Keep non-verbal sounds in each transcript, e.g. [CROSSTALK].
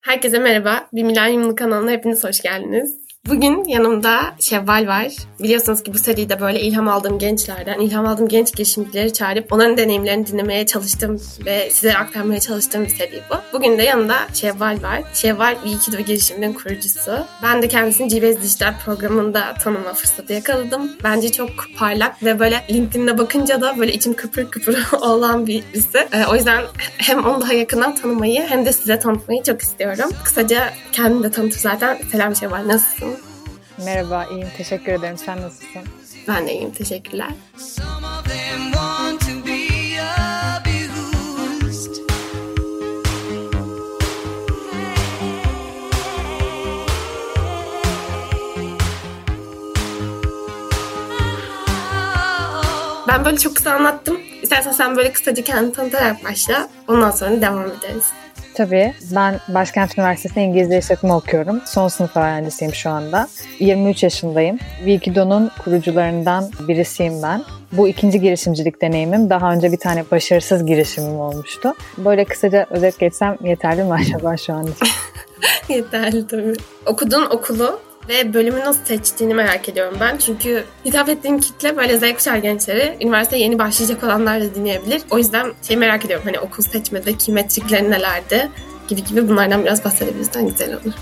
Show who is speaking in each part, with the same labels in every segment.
Speaker 1: Herkese merhaba. Bir Milenyumlu kanalına hepiniz hoş geldiniz. Bugün yanımda Şevval var. Biliyorsunuz ki bu seride böyle ilham aldığım gençlerden, ilham aldığım genç girişimcileri çağırıp onların deneyimlerini dinlemeye çalıştım ve size aktarmaya çalıştığım bir seri bu. Bugün de yanımda Şevval var. Şevval Wikido girişiminin kurucusu. Ben de kendisini Cibez Dijital programında tanıma fırsatı yakaladım. Bence çok parlak ve böyle LinkedIn'de bakınca da böyle içim kıpır kıpır [LAUGHS] olan birisi. Ee, o yüzden hem onu daha yakından tanımayı hem de size tanıtmayı çok istiyorum. Kısaca kendini de tanıtıp zaten selam Şevval nasılsın?
Speaker 2: Merhaba, iyiyim. Teşekkür ederim. Sen nasılsın?
Speaker 1: Ben de iyiyim. Teşekkürler. Ben böyle çok kısa anlattım. İstersen sen böyle kısaca kendini tanıtarak başla. Ondan sonra devam ederiz.
Speaker 2: Tabii. Ben Başkent Üniversitesi'nde İngilizce işletme okuyorum. Son sınıf öğrencisiyim şu anda. 23 yaşındayım. Wikido'nun kurucularından birisiyim ben. Bu ikinci girişimcilik deneyimim. Daha önce bir tane başarısız girişimim olmuştu. Böyle kısaca özet geçsem yeterli mi [LAUGHS] acaba şu an için? [LAUGHS]
Speaker 1: yeterli tabii. Okudun okulu ve bölümü nasıl seçtiğini merak ediyorum ben. Çünkü hitap ettiğim kitle böyle Z kuşağı gençleri. Üniversiteye yeni başlayacak olanlar da dinleyebilir. O yüzden şey merak ediyorum hani okul seçmedeki metrikleri nelerdi gibi gibi bunlardan biraz bahsedebilirsen güzel olur.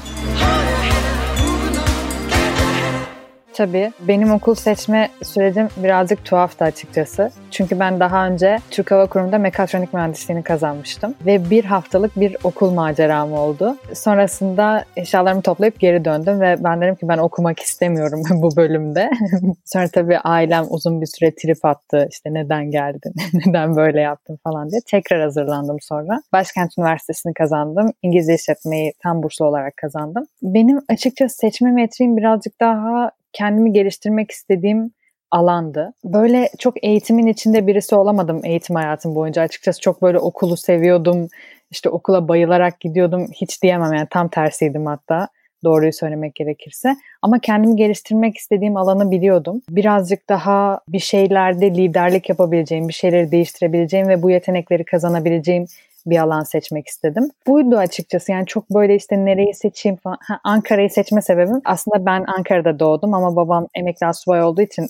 Speaker 2: Tabii. Benim okul seçme sürecim birazcık tuhaftı açıkçası. Çünkü ben daha önce Türk Hava Kurumu'nda mekatronik mühendisliğini kazanmıştım. Ve bir haftalık bir okul maceram oldu. Sonrasında eşyalarımı toplayıp geri döndüm ve ben dedim ki ben okumak istemiyorum [LAUGHS] bu bölümde. [LAUGHS] Sonra tabii ailem uzun bir süre trip attı. İşte neden geldin, [LAUGHS] neden böyle yaptın falan diye. Tekrar hazırlandım sonra. Başkent Üniversitesi'ni kazandım. İngilizce işletmeyi tam burslu olarak kazandım. Benim açıkçası seçme metriğim birazcık daha kendimi geliştirmek istediğim alandı. Böyle çok eğitimin içinde birisi olamadım eğitim hayatım boyunca. Açıkçası çok böyle okulu seviyordum. İşte okula bayılarak gidiyordum. Hiç diyemem yani tam tersiydim hatta doğruyu söylemek gerekirse. Ama kendimi geliştirmek istediğim alanı biliyordum. Birazcık daha bir şeylerde liderlik yapabileceğim, bir şeyleri değiştirebileceğim ve bu yetenekleri kazanabileceğim bir alan seçmek istedim. Buydu açıkçası yani çok böyle işte nereyi seçeyim falan. Ha, Ankara'yı seçme sebebim aslında ben Ankara'da doğdum ama babam emekli asubay olduğu için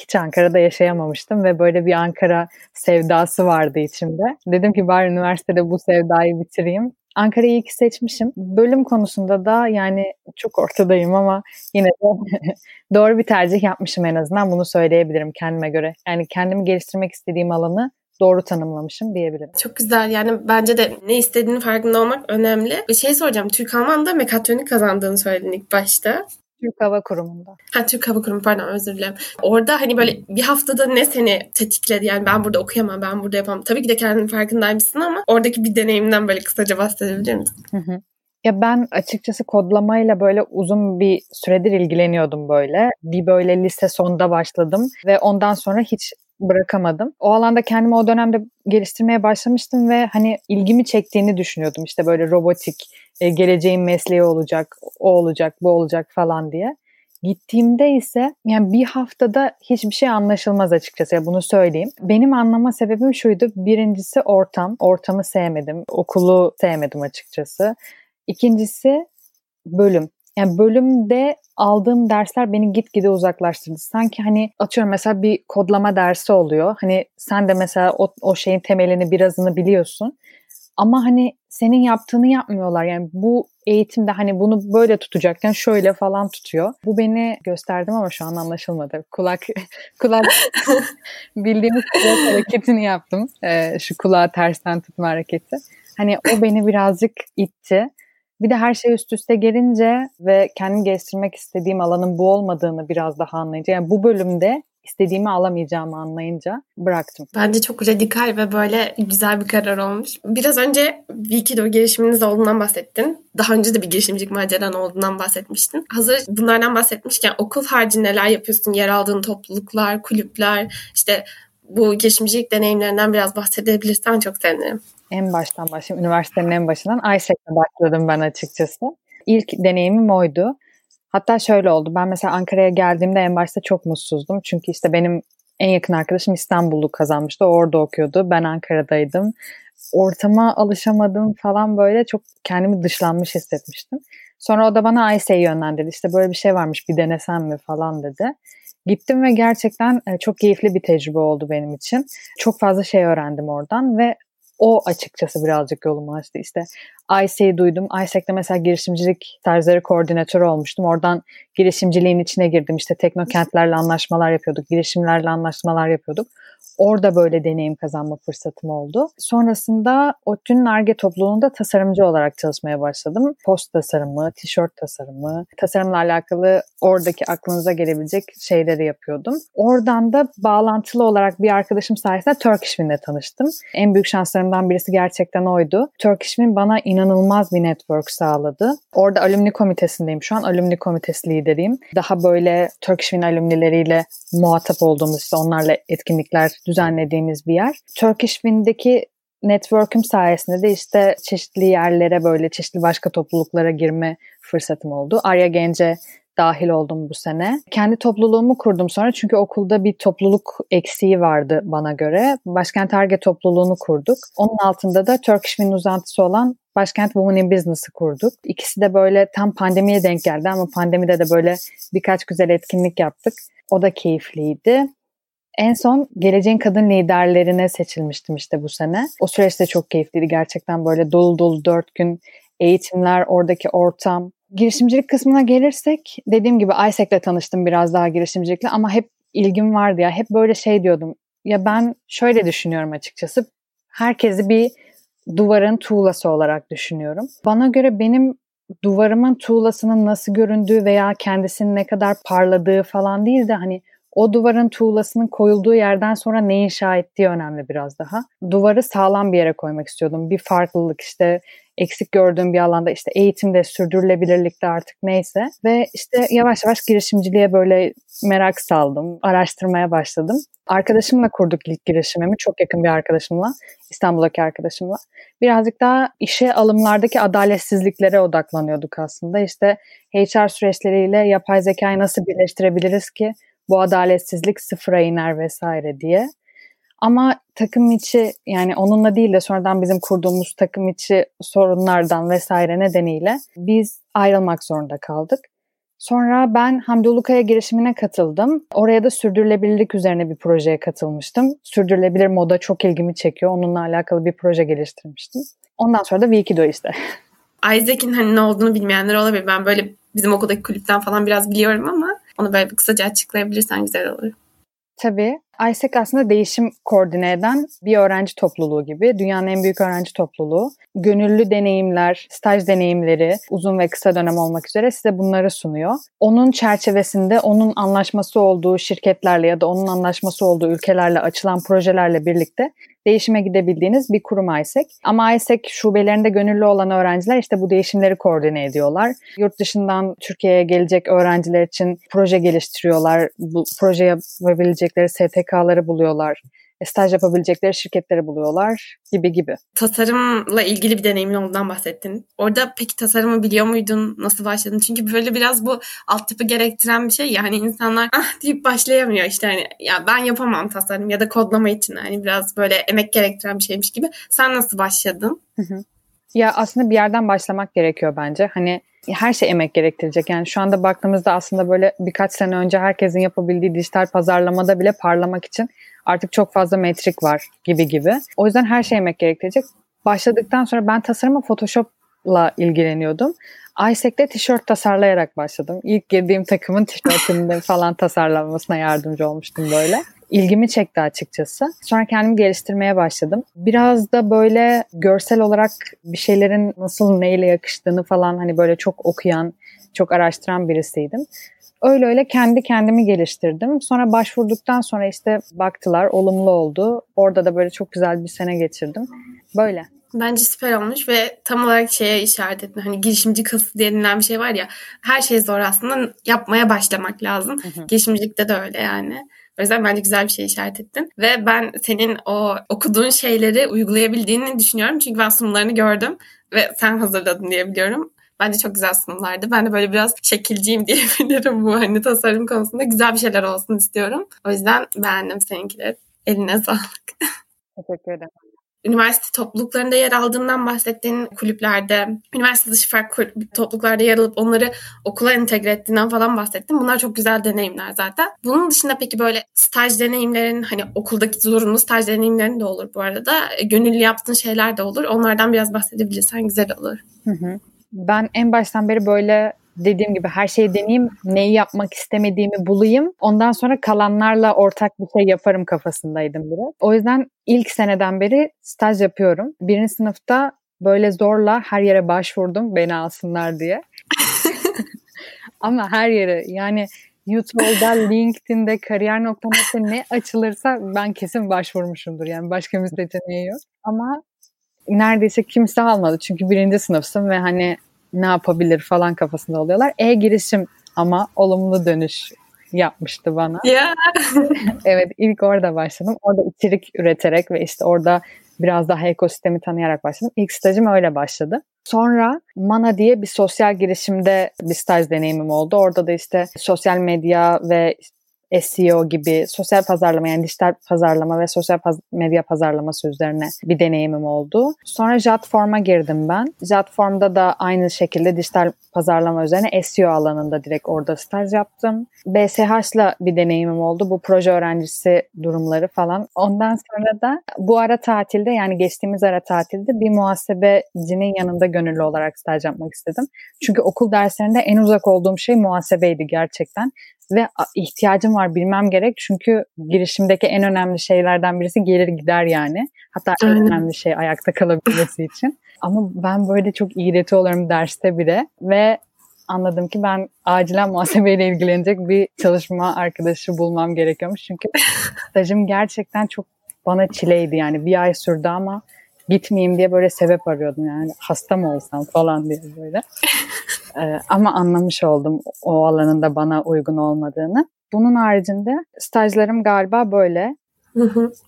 Speaker 2: hiç Ankara'da yaşayamamıştım ve böyle bir Ankara sevdası vardı içimde. Dedim ki bari üniversitede bu sevdayı bitireyim. Ankara'yı ilk seçmişim. Bölüm konusunda da yani çok ortadayım ama yine de [LAUGHS] doğru bir tercih yapmışım en azından bunu söyleyebilirim kendime göre. Yani kendimi geliştirmek istediğim alanı doğru tanımlamışım diyebilirim.
Speaker 1: Çok güzel. Yani bence de ne istediğini farkında olmak önemli. Bir şey soracağım. Türk Alman'da mekatronik kazandığını söyledin ilk başta.
Speaker 2: Türk Hava Kurumu'nda.
Speaker 1: Ha Türk Hava Kurumu pardon özür dilerim. Orada hani böyle bir haftada ne seni tetikledi? Yani ben burada okuyamam, ben burada yapamam. Tabii ki de kendinin farkındaymışsın ama oradaki bir deneyimden böyle kısaca bahsedebilir misin?
Speaker 2: Hı hı. Ya ben açıkçası kodlamayla böyle uzun bir süredir ilgileniyordum böyle. Bir böyle lise sonda başladım ve ondan sonra hiç bırakamadım. O alanda kendimi o dönemde geliştirmeye başlamıştım ve hani ilgimi çektiğini düşünüyordum. İşte böyle robotik, e, geleceğin mesleği olacak, o olacak, bu olacak falan diye. Gittiğimde ise yani bir haftada hiçbir şey anlaşılmaz açıkçası ya bunu söyleyeyim. Benim anlama sebebim şuydu. Birincisi ortam. Ortamı sevmedim. Okulu sevmedim açıkçası. İkincisi bölüm. Yani bölümde aldığım dersler beni gitgide uzaklaştırdı. Sanki hani atıyorum mesela bir kodlama dersi oluyor. Hani sen de mesela o, o şeyin temelini birazını biliyorsun. Ama hani senin yaptığını yapmıyorlar. Yani bu eğitimde hani bunu böyle tutacakken şöyle falan tutuyor. Bu beni gösterdim ama şu an anlaşılmadı. Kulak [LAUGHS] kulak [LAUGHS] bildiğimiz kulak hareketini yaptım. Ee, şu kulağı tersten tutma hareketi. Hani o beni birazcık itti. Bir de her şey üst üste gelince ve kendimi geliştirmek istediğim alanın bu olmadığını biraz daha anlayınca yani bu bölümde istediğimi alamayacağımı anlayınca bıraktım.
Speaker 1: Bence çok radikal ve böyle güzel bir karar olmuş. Biraz önce Wikido girişiminiz olduğundan bahsettin. Daha önce de bir girişimcilik maceran olduğundan bahsetmiştin. Hazır bunlardan bahsetmişken okul harici neler yapıyorsun? Yer aldığın topluluklar, kulüpler, işte bu girişimcilik deneyimlerinden biraz bahsedebilirsen çok sevinirim
Speaker 2: en baştan başlayayım. Üniversitenin en başından ISEC'le başladım ben açıkçası. İlk deneyimim oydu. Hatta şöyle oldu. Ben mesela Ankara'ya geldiğimde en başta çok mutsuzdum. Çünkü işte benim en yakın arkadaşım İstanbul'u kazanmıştı. Orada okuyordu. Ben Ankara'daydım. ortama alışamadım falan böyle çok kendimi dışlanmış hissetmiştim. Sonra o da bana Ayse'yi yönlendirdi. İşte böyle bir şey varmış bir denesem mi falan dedi. Gittim ve gerçekten e, çok keyifli bir tecrübe oldu benim için. Çok fazla şey öğrendim oradan ve o açıkçası birazcık yolumu açtı. İşte ISE'yi duydum. ISEC'te mesela girişimcilik tarzları koordinatörü olmuştum. Oradan girişimciliğin içine girdim. İşte teknokentlerle anlaşmalar yapıyorduk. Girişimlerle anlaşmalar yapıyorduk. Orada böyle deneyim kazanma fırsatım oldu. Sonrasında ODTÜ'nün ARGE topluluğunda tasarımcı olarak çalışmaya başladım. Post tasarımı, tişört tasarımı, tasarımla alakalı oradaki aklınıza gelebilecek şeyleri yapıyordum. Oradan da bağlantılı olarak bir arkadaşım sayesinde Turkishwin'le tanıştım. En büyük şanslarımdan birisi gerçekten oydu. Turkishwin bana inanılmaz bir network sağladı. Orada alumni komitesindeyim şu an. Alumni komitesi lideriyim. Daha böyle Turkishwin alumnileriyle muhatap olduğumuz, işte onlarla etkinlikler düzenlediğimiz bir yer. Turkish Wind'deki network'üm sayesinde de işte çeşitli yerlere böyle çeşitli başka topluluklara girme fırsatım oldu. Arya Gence dahil oldum bu sene. Kendi topluluğumu kurdum sonra çünkü okulda bir topluluk eksiği vardı bana göre. Başkent Arge topluluğunu kurduk. Onun altında da Turkish Wind uzantısı olan Başkent Women in Business'ı kurduk. İkisi de böyle tam pandemiye denk geldi ama pandemide de böyle birkaç güzel etkinlik yaptık. O da keyifliydi. En son geleceğin kadın liderlerine seçilmiştim işte bu sene. O süreçte çok keyifliydi. Gerçekten böyle dolu dolu dört gün eğitimler, oradaki ortam. Girişimcilik kısmına gelirsek dediğim gibi ISEC'le tanıştım biraz daha girişimcilikle ama hep ilgim vardı ya. Hep böyle şey diyordum. Ya ben şöyle düşünüyorum açıkçası. Herkesi bir duvarın tuğlası olarak düşünüyorum. Bana göre benim duvarımın tuğlasının nasıl göründüğü veya kendisinin ne kadar parladığı falan değil de hani o duvarın tuğlasının koyulduğu yerden sonra ne inşa ettiği önemli biraz daha. Duvarı sağlam bir yere koymak istiyordum. Bir farklılık işte eksik gördüğüm bir alanda işte eğitimde, sürdürülebilirlikte artık neyse. Ve işte yavaş yavaş girişimciliğe böyle merak saldım. Araştırmaya başladım. Arkadaşımla kurduk ilk girişimimi. Çok yakın bir arkadaşımla. İstanbul'daki arkadaşımla. Birazcık daha işe alımlardaki adaletsizliklere odaklanıyorduk aslında. İşte HR süreçleriyle yapay zekayı nasıl birleştirebiliriz ki bu adaletsizlik sıfıra iner vesaire diye. Ama takım içi yani onunla değil de sonradan bizim kurduğumuz takım içi sorunlardan vesaire nedeniyle biz ayrılmak zorunda kaldık. Sonra ben Hamdi Ulukaya girişimine katıldım. Oraya da sürdürülebilirlik üzerine bir projeye katılmıştım. Sürdürülebilir moda çok ilgimi çekiyor. Onunla alakalı bir proje geliştirmiştim. Ondan sonra da Wikido işte. [LAUGHS]
Speaker 1: Isaac'in hani ne olduğunu bilmeyenler olabilir. Ben böyle bizim okuldaki kulüpten falan biraz biliyorum ama onu böyle kısaca açıklayabilirsen güzel olur.
Speaker 2: Tabii. ISEC aslında değişim koordine eden bir öğrenci topluluğu gibi. Dünyanın en büyük öğrenci topluluğu. Gönüllü deneyimler, staj deneyimleri uzun ve kısa dönem olmak üzere size bunları sunuyor. Onun çerçevesinde onun anlaşması olduğu şirketlerle ya da onun anlaşması olduğu ülkelerle açılan projelerle birlikte değişime gidebildiğiniz bir kurum ISEC. Ama ISEC şubelerinde gönüllü olan öğrenciler işte bu değişimleri koordine ediyorlar. Yurt dışından Türkiye'ye gelecek öğrenciler için proje geliştiriyorlar. Bu proje yapabilecekleri STK'ları buluyorlar staj yapabilecekleri şirketleri buluyorlar gibi gibi.
Speaker 1: Tasarımla ilgili bir deneyimin olduğundan bahsettin. Orada peki tasarımı biliyor muydun? Nasıl başladın? Çünkü böyle biraz bu altyapı gerektiren bir şey ya. Hani insanlar ah deyip başlayamıyor işte hani ya ben yapamam tasarım ya da kodlama için. Hani biraz böyle emek gerektiren bir şeymiş gibi. Sen nasıl başladın?
Speaker 2: Ya aslında bir yerden başlamak gerekiyor bence. Hani her şey emek gerektirecek. Yani şu anda baktığımızda aslında böyle birkaç sene önce herkesin yapabildiği dijital pazarlamada bile parlamak için artık çok fazla metrik var gibi gibi. O yüzden her şey emek gerektirecek. Başladıktan sonra ben tasarıma Photoshop'la ilgileniyordum. ISEC'te tişört tasarlayarak başladım. İlk girdiğim takımın tişörtünün falan tasarlanmasına yardımcı olmuştum böyle. İlgimi çekti açıkçası. Sonra kendimi geliştirmeye başladım. Biraz da böyle görsel olarak bir şeylerin nasıl neyle yakıştığını falan hani böyle çok okuyan, çok araştıran birisiydim. Öyle öyle kendi kendimi geliştirdim. Sonra başvurduktan sonra işte baktılar, olumlu oldu. Orada da böyle çok güzel bir sene geçirdim. Böyle.
Speaker 1: Bence süper olmuş ve tam olarak şeye işaret ettin. Hani girişimci kası denilen bir şey var ya. Her şey zor aslında. Yapmaya başlamak lazım. Hı hı. Girişimcilikte de öyle yani. O yüzden bence güzel bir şey işaret ettin. Ve ben senin o okuduğun şeyleri uygulayabildiğini düşünüyorum. Çünkü ben sunumlarını gördüm ve sen hazırladın diye biliyorum. Bence çok güzel sunumlardı. Ben de böyle biraz şekilciyim [LAUGHS] diyebilirim bu hani tasarım konusunda. Güzel bir şeyler olsun istiyorum. O yüzden beğendim seninkileri. Eline [LAUGHS] sağlık.
Speaker 2: Teşekkür ederim.
Speaker 1: Üniversite topluluklarında yer aldığından bahsettiğin kulüplerde, üniversite dışı farklı topluluklarda yer alıp onları okula entegre ettiğinden falan bahsettin. Bunlar çok güzel deneyimler zaten. Bunun dışında peki böyle staj deneyimlerin hani okuldaki zorunlu staj deneyimlerin de olur bu arada. Gönüllü yaptığın şeyler de olur. Onlardan biraz bahsedebilirsen güzel olur.
Speaker 2: Hı hı. Ben en baştan beri böyle dediğim gibi her şeyi deneyeyim, neyi yapmak istemediğimi bulayım. Ondan sonra kalanlarla ortak bir şey yaparım kafasındaydım biraz. O yüzden ilk seneden beri staj yapıyorum. Birinci sınıfta böyle zorla her yere başvurdum beni alsınlar diye. [LAUGHS] Ama her yere yani YouTube'da, LinkedIn'de, kariyer.net'te ne açılırsa ben kesin başvurmuşumdur. Yani başka bir seçeneği yok. Ama neredeyse kimse almadı. Çünkü birinci sınıfsın ve hani ne yapabilir falan kafasında oluyorlar. E-girişim ama olumlu dönüş yapmıştı bana.
Speaker 1: Yeah. [LAUGHS]
Speaker 2: evet ilk orada başladım. Orada içerik üreterek ve işte orada biraz daha ekosistemi tanıyarak başladım. İlk stajım öyle başladı. Sonra Mana diye bir sosyal girişimde bir staj deneyimim oldu. Orada da işte sosyal medya ve SEO gibi sosyal pazarlama yani dijital pazarlama ve sosyal paz- medya pazarlaması üzerine bir deneyimim oldu. Sonra Jotform'a girdim ben. Jotform'da da aynı şekilde dijital pazarlama üzerine SEO alanında direkt orada staj yaptım. BSH'la bir deneyimim oldu. Bu proje öğrencisi durumları falan. Ondan sonra da bu ara tatilde yani geçtiğimiz ara tatilde bir muhasebecinin yanında gönüllü olarak staj yapmak istedim. Çünkü okul derslerinde en uzak olduğum şey muhasebeydi gerçekten ve ihtiyacım var bilmem gerek çünkü girişimdeki en önemli şeylerden birisi gelir gider yani. Hatta en önemli şey ayakta kalabilmesi için. Ama ben böyle çok iğreti oluyorum derste bile ve anladım ki ben acilen muhasebeyle ilgilenecek bir çalışma arkadaşı bulmam gerekiyormuş. Çünkü [LAUGHS] stajım gerçekten çok bana çileydi yani bir ay sürdü ama gitmeyeyim diye böyle sebep arıyordum yani hasta mı olsam falan diye böyle. [LAUGHS] Ee, ama anlamış oldum o alanın da bana uygun olmadığını. Bunun haricinde stajlarım galiba böyle.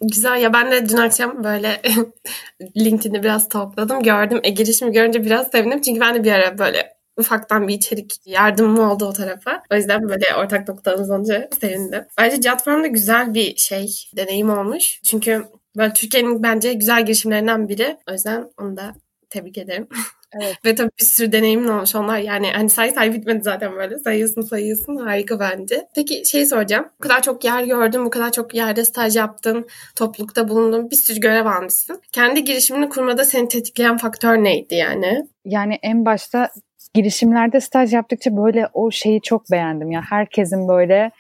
Speaker 1: Güzel ya ben de dün akşam böyle [LAUGHS] LinkedIn'i biraz topladım gördüm. E girişimi görünce biraz sevindim çünkü ben de bir ara böyle ufaktan bir içerik yardımım oldu o tarafa. O yüzden böyle ortak noktamız olunca sevindim. Ayrıca Jotform da güzel bir şey, deneyim olmuş. Çünkü böyle Türkiye'nin bence güzel girişimlerinden biri. O yüzden onu da tebrik ederim. Evet. [LAUGHS] Ve tabii bir sürü deneyimin olmuş onlar. Yani hani say say bitmedi zaten böyle. Sayıyorsun sayıyorsun. Harika bence. Peki şey soracağım. Bu kadar çok yer gördün. Bu kadar çok yerde staj yaptın. Toplulukta bulundun. Bir sürü görev almışsın. Kendi girişimini kurmada seni tetikleyen faktör neydi yani?
Speaker 2: Yani en başta girişimlerde staj yaptıkça böyle o şeyi çok beğendim. Ya herkesin böyle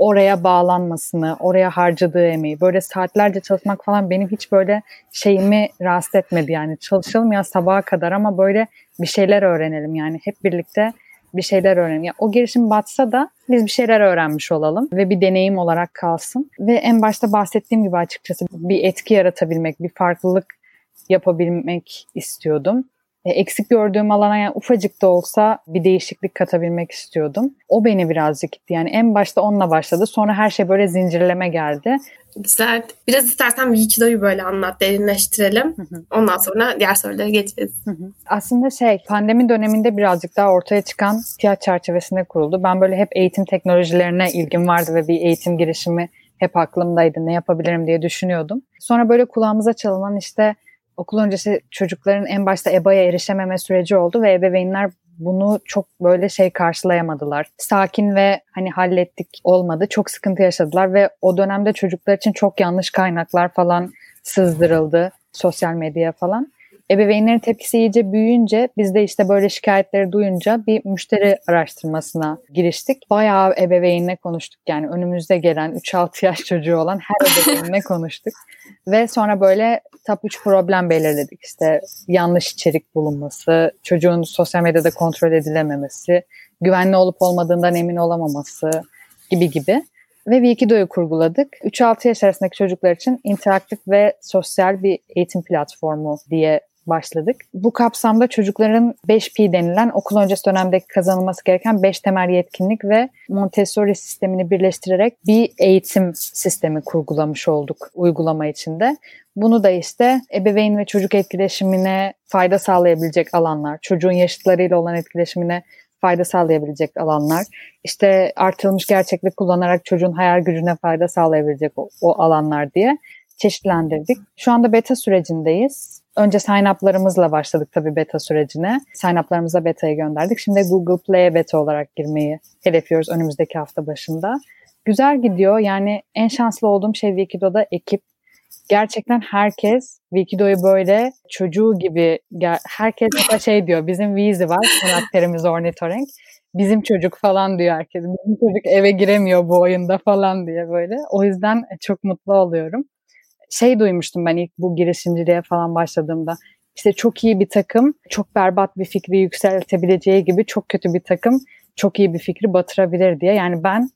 Speaker 2: oraya bağlanmasını, oraya harcadığı emeği, böyle saatlerce çalışmak falan benim hiç böyle şeyimi rahatsız etmedi yani. Çalışalım ya sabaha kadar ama böyle bir şeyler öğrenelim yani hep birlikte bir şeyler öğrenelim. Yani o girişim batsa da biz bir şeyler öğrenmiş olalım ve bir deneyim olarak kalsın. Ve en başta bahsettiğim gibi açıkçası bir etki yaratabilmek, bir farklılık yapabilmek istiyordum eksik gördüğüm alana yani ufacık da olsa bir değişiklik katabilmek istiyordum. O beni birazcık gitti. Yani en başta onunla başladı. Sonra her şey böyle zincirleme geldi.
Speaker 1: Güzel. Biraz istersen Wikido'yu böyle anlat, derinleştirelim. Hı hı. Ondan sonra diğer sorulara geçeceğiz. Hı hı.
Speaker 2: Aslında şey, pandemi döneminde birazcık daha ortaya çıkan fiyat çerçevesinde kuruldu. Ben böyle hep eğitim teknolojilerine ilgim vardı ve bir eğitim girişimi hep aklımdaydı. Ne yapabilirim diye düşünüyordum. Sonra böyle kulağımıza çalınan işte okul öncesi çocukların en başta EBA'ya erişememe süreci oldu ve ebeveynler bunu çok böyle şey karşılayamadılar. Sakin ve hani hallettik olmadı. Çok sıkıntı yaşadılar ve o dönemde çocuklar için çok yanlış kaynaklar falan sızdırıldı sosyal medyaya falan. Ebeveynlerin tepkisi iyice büyüyünce biz de işte böyle şikayetleri duyunca bir müşteri araştırmasına giriştik. Bayağı ebeveynle konuştuk yani önümüzde gelen 3-6 [LAUGHS] yaş çocuğu olan her ebeveynle [LAUGHS] konuştuk. Ve sonra böyle top 3 problem belirledik. İşte yanlış içerik bulunması, çocuğun sosyal medyada kontrol edilememesi, güvenli olup olmadığından emin olamaması gibi gibi. Ve Wikido'yu kurguladık. 3-6 yaş arasındaki çocuklar için interaktif ve sosyal bir eğitim platformu diye başladık. Bu kapsamda çocukların 5P denilen okul öncesi dönemdeki kazanılması gereken 5 temel yetkinlik ve Montessori sistemini birleştirerek bir eğitim sistemi kurgulamış olduk uygulama içinde. Bunu da işte ebeveyn ve çocuk etkileşimine fayda sağlayabilecek alanlar, çocuğun yaşıtlarıyla olan etkileşimine fayda sağlayabilecek alanlar, işte artırılmış gerçeklik kullanarak çocuğun hayal gücüne fayda sağlayabilecek o, o alanlar diye çeşitlendirdik. Şu anda beta sürecindeyiz. Önce sign-up'larımızla başladık tabii beta sürecine. Sign-up'larımıza beta'ya gönderdik. Şimdi Google Play'e beta olarak girmeyi hedefliyoruz önümüzdeki hafta başında. Güzel gidiyor. Yani en şanslı olduğum şey Wikido'da ekip. Gerçekten herkes Wikido'yu böyle çocuğu gibi herkes şey diyor bizim Vizi var karakterimiz ornitorenk bizim çocuk falan diyor herkes. Bizim çocuk eve giremiyor bu oyunda falan diye böyle. O yüzden çok mutlu oluyorum. Şey duymuştum ben ilk bu girişimciliğe falan başladığımda. İşte çok iyi bir takım, çok berbat bir fikri yükseltebileceği gibi çok kötü bir takım çok iyi bir fikri batırabilir diye. Yani ben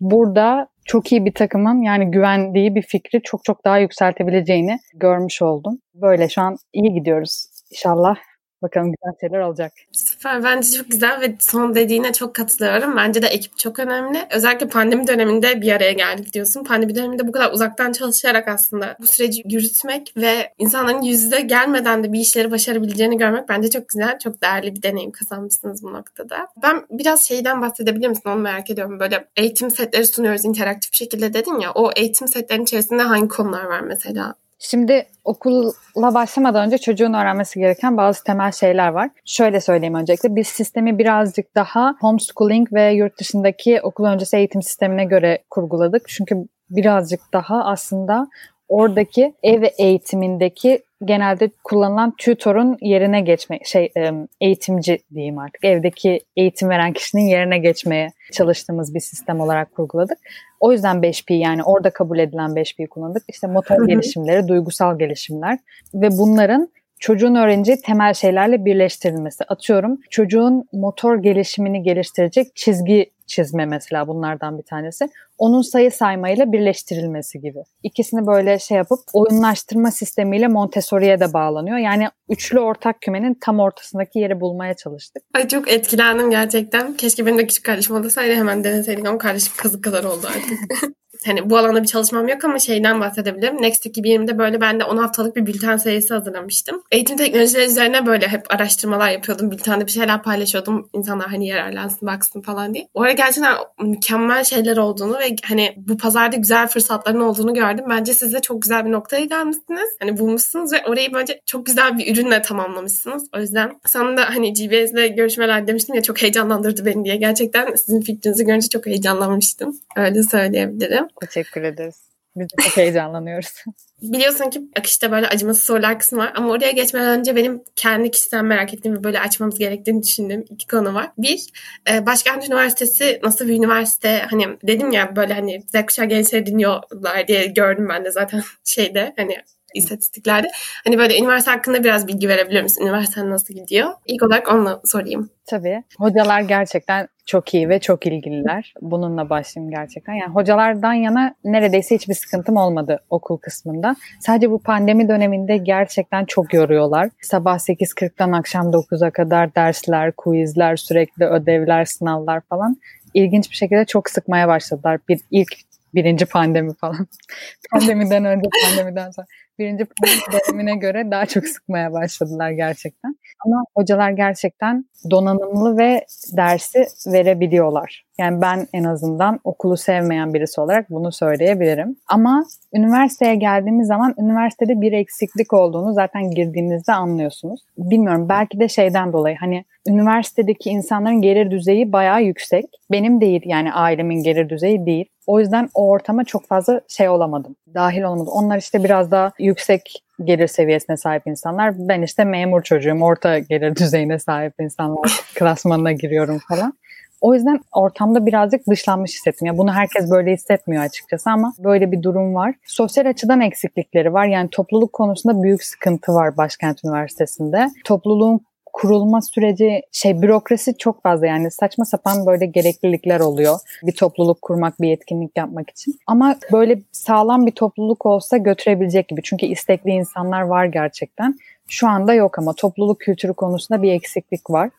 Speaker 2: burada çok iyi bir takımın yani güvendiği bir fikri çok çok daha yükseltebileceğini görmüş oldum. Böyle şu an iyi gidiyoruz. İnşallah Bakalım güzel şeyler olacak.
Speaker 1: Süper. Bence çok güzel ve son dediğine çok katılıyorum. Bence de ekip çok önemli. Özellikle pandemi döneminde bir araya geldik diyorsun. Pandemi döneminde bu kadar uzaktan çalışarak aslında bu süreci yürütmek ve insanların yüzde gelmeden de bir işleri başarabileceğini görmek bence çok güzel. Çok değerli bir deneyim kazanmışsınız bu noktada. Ben biraz şeyden bahsedebilir misin? Onu merak ediyorum. Böyle eğitim setleri sunuyoruz interaktif şekilde dedin ya. O eğitim setlerinin içerisinde hangi konular var mesela?
Speaker 2: Şimdi okula başlamadan önce çocuğun öğrenmesi gereken bazı temel şeyler var. Şöyle söyleyeyim öncelikle biz sistemi birazcık daha homeschooling ve yurt dışındaki okul öncesi eğitim sistemine göre kurguladık. Çünkü birazcık daha aslında oradaki ev eğitimindeki genelde kullanılan tutor'un yerine geçme şey eğitimci diyeyim artık evdeki eğitim veren kişinin yerine geçmeye çalıştığımız bir sistem olarak kurguladık. O yüzden 5P yani orada kabul edilen 5P'yi kullandık. İşte motor gelişimleri, duygusal gelişimler ve bunların çocuğun öğreneceği temel şeylerle birleştirilmesi. Atıyorum çocuğun motor gelişimini geliştirecek çizgi çizme mesela bunlardan bir tanesi. Onun sayı saymayla birleştirilmesi gibi. İkisini böyle şey yapıp oyunlaştırma sistemiyle Montessori'ye de bağlanıyor. Yani üçlü ortak kümenin tam ortasındaki yeri bulmaya çalıştık.
Speaker 1: Ay çok etkilendim gerçekten. Keşke benim de küçük kardeşim olsaydı hemen deneseydik ama kardeşim kazık kadar oldu artık. [LAUGHS] hani bu alanda bir çalışmam yok ama şeyden bahsedebilirim. Next 2020'de böyle ben de 10 haftalık bir bülten serisi hazırlamıştım. Eğitim teknolojileri üzerine böyle hep araştırmalar yapıyordum. Bültende bir şeyler paylaşıyordum. İnsanlar hani yararlansın, baksın falan diye. Oraya gerçekten mükemmel şeyler olduğunu ve hani bu pazarda güzel fırsatların olduğunu gördüm. Bence siz de çok güzel bir noktaya gelmişsiniz. Hani bulmuşsunuz ve orayı bence çok güzel bir ürünle tamamlamışsınız. O yüzden sana da hani GBS'de görüşmeler demiştim ya çok heyecanlandırdı beni diye. Gerçekten sizin fikrinizi görünce çok heyecanlanmıştım. Öyle söyleyebilirim.
Speaker 2: Teşekkür ederiz. Biz de çok heyecanlanıyoruz. [LAUGHS]
Speaker 1: Biliyorsun ki akışta böyle acımasız sorular kısmı var ama oraya geçmeden önce benim kendi kişisel merak ettiğim ve böyle açmamız gerektiğini düşündüğüm iki konu var. Bir, e, Başkent Üniversitesi nasıl bir üniversite? Hani dedim ya böyle hani Z kuşağı gençleri dinliyorlar diye gördüm ben de zaten [LAUGHS] şeyde hani istatistiklerde. Hani böyle üniversite hakkında biraz bilgi verebilir misin? Üniversite nasıl gidiyor? İlk olarak onu sorayım.
Speaker 2: Tabii. Hocalar gerçekten çok iyi ve çok ilgililer. Bununla başlayayım gerçekten. Yani hocalardan yana neredeyse hiçbir sıkıntım olmadı okul kısmında. Sadece bu pandemi döneminde gerçekten çok yoruyorlar. Sabah 8.40'dan akşam 9'a kadar dersler, quizler, sürekli ödevler, sınavlar falan. İlginç bir şekilde çok sıkmaya başladılar. Bir ilk birinci pandemi falan. [LAUGHS] Pandemiden önce, pandemiden sonra birinci dönemine göre daha çok sıkmaya başladılar gerçekten. Ama hocalar gerçekten donanımlı ve dersi verebiliyorlar. Yani ben en azından okulu sevmeyen birisi olarak bunu söyleyebilirim. Ama üniversiteye geldiğimiz zaman üniversitede bir eksiklik olduğunu zaten girdiğinizde anlıyorsunuz. Bilmiyorum belki de şeyden dolayı hani üniversitedeki insanların gelir düzeyi bayağı yüksek. Benim değil yani ailemin gelir düzeyi değil. O yüzden o ortama çok fazla şey olamadım. Dahil olamadım. Onlar işte biraz daha yüksek gelir seviyesine sahip insanlar. Ben işte memur çocuğum, orta gelir düzeyine sahip insanlar [LAUGHS] klasmanına giriyorum falan. O yüzden ortamda birazcık dışlanmış hissettim. Ya bunu herkes böyle hissetmiyor açıkçası ama böyle bir durum var. Sosyal açıdan eksiklikleri var. Yani topluluk konusunda büyük sıkıntı var Başkent Üniversitesi'nde. Topluluğun kurulma süreci şey bürokrasi çok fazla yani saçma sapan böyle gereklilikler oluyor. Bir topluluk kurmak, bir etkinlik yapmak için. Ama böyle sağlam bir topluluk olsa götürebilecek gibi. Çünkü istekli insanlar var gerçekten. Şu anda yok ama topluluk kültürü konusunda bir eksiklik var.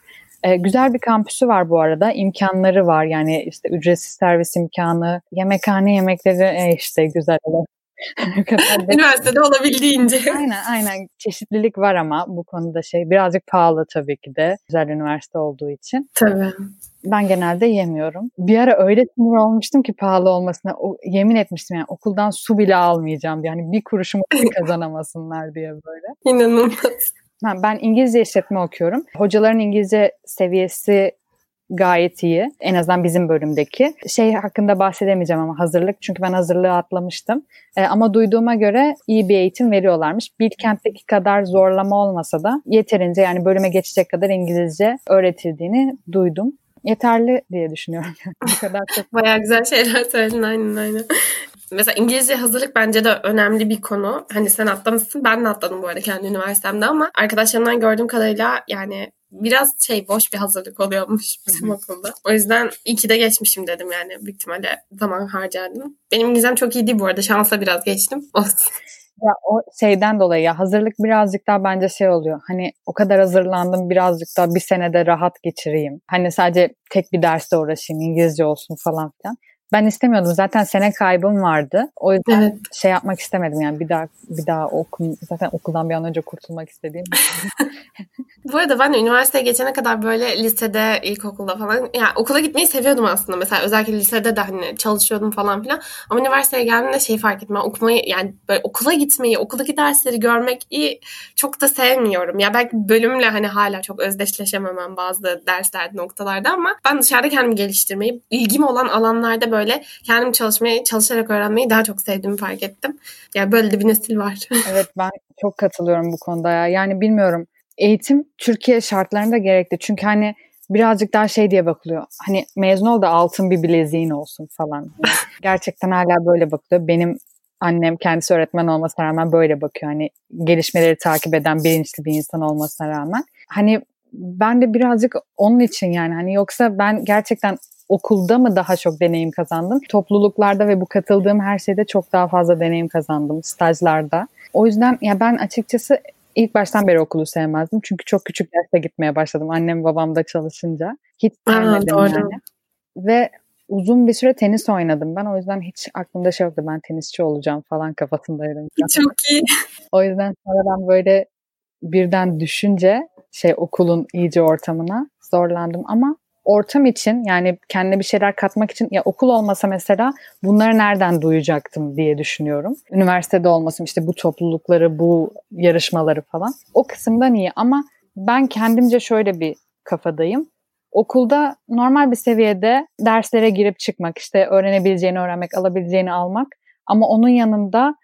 Speaker 2: Ee, güzel bir kampüsü var bu arada. İmkanları var yani işte ücretsiz servis imkanı, yemekhane yemekleri e, işte güzel. [LAUGHS]
Speaker 1: Üniversitede olabildiğince.
Speaker 2: Aynen aynen çeşitlilik var ama bu konuda şey birazcık pahalı tabii ki de güzel üniversite olduğu için.
Speaker 1: Tabii.
Speaker 2: Ben genelde yemiyorum. Bir ara öyle sinir olmuştum ki pahalı olmasına. O, yemin etmiştim yani okuldan su bile almayacağım. Yani bir kuruşumu [LAUGHS] kazanamasınlar diye böyle.
Speaker 1: İnanılmaz.
Speaker 2: Ben İngilizce işletme okuyorum. Hocaların İngilizce seviyesi gayet iyi. En azından bizim bölümdeki. Şey hakkında bahsedemeyeceğim ama hazırlık. Çünkü ben hazırlığı atlamıştım. E, ama duyduğuma göre iyi bir eğitim veriyorlarmış. Bilkent'teki kadar zorlama olmasa da yeterince yani bölüme geçecek kadar İngilizce öğretildiğini duydum. Yeterli diye düşünüyorum. [LAUGHS]
Speaker 1: Çok. Bayağı güzel şeyler söyledin aynen aynen. Mesela İngilizce hazırlık bence de önemli bir konu. Hani sen atlamışsın ben de atladım bu arada kendi üniversitemde ama arkadaşlarımdan gördüğüm kadarıyla yani biraz şey boş bir hazırlık oluyormuş [LAUGHS] bizim okulda. O yüzden iyi ki de geçmişim dedim yani. Büyük ihtimalle zaman harcadım. Benim İngilizcem çok iyi değil bu arada. Şansla biraz geçtim. [LAUGHS]
Speaker 2: Ya o şeyden dolayı ya hazırlık birazcık daha bence şey oluyor. Hani o kadar hazırlandım birazcık daha bir senede rahat geçireyim. Hani sadece tek bir derste uğraşayım İngilizce olsun falan filan. Ben istemiyordum. Zaten sene kaybım vardı. O yüzden evet. şey yapmak istemedim yani bir daha bir daha okul zaten okuldan bir an önce kurtulmak istediğim. [LAUGHS]
Speaker 1: Bu arada ben üniversiteye geçene kadar böyle lisede, ilkokulda falan yani okula gitmeyi seviyordum aslında. Mesela özellikle lisede de hani çalışıyordum falan filan. Ama üniversiteye geldiğimde şey fark ettim. Ben okumayı yani böyle okula gitmeyi, okuldaki dersleri görmek iyi çok da sevmiyorum. Ya belki bölümle hani hala çok özdeşleşememem bazı derslerde noktalarda ama ben dışarıda kendimi geliştirmeyi, ilgim olan alanlarda böyle böyle kendim çalışmayı, çalışarak öğrenmeyi daha çok sevdiğimi fark ettim. Yani böyle de bir nesil var. [LAUGHS]
Speaker 2: evet ben çok katılıyorum bu konuda ya. Yani bilmiyorum. Eğitim Türkiye şartlarında gerekli. Çünkü hani birazcık daha şey diye bakılıyor. Hani mezun ol da altın bir bileziğin olsun falan. [LAUGHS] Gerçekten hala böyle bakılıyor. Benim annem kendisi öğretmen olmasına rağmen böyle bakıyor. Hani gelişmeleri takip eden bilinçli bir insan olmasına rağmen. Hani ben de birazcık onun için yani hani yoksa ben gerçekten okulda mı daha çok deneyim kazandım? Topluluklarda ve bu katıldığım her şeyde çok daha fazla deneyim kazandım stajlarda. O yüzden ya ben açıkçası ilk baştan beri okulu sevmezdim. Çünkü çok küçük yaşta gitmeye başladım. Annem babam da çalışınca. Hiç sevmedim Aa, yani. Ve uzun bir süre tenis oynadım ben. O yüzden hiç aklımda şey yoktu ben tenisçi olacağım falan kafasındaydım. [LAUGHS]
Speaker 1: Çok iyi.
Speaker 2: O yüzden sonradan böyle birden düşünce şey okulun iyice ortamına zorlandım ama ortam için yani kendine bir şeyler katmak için ya okul olmasa mesela bunları nereden duyacaktım diye düşünüyorum. Üniversitede olmasın işte bu toplulukları, bu yarışmaları falan. O kısımdan iyi ama ben kendimce şöyle bir kafadayım. Okulda normal bir seviyede derslere girip çıkmak, işte öğrenebileceğini öğrenmek, alabileceğini almak ama onun yanında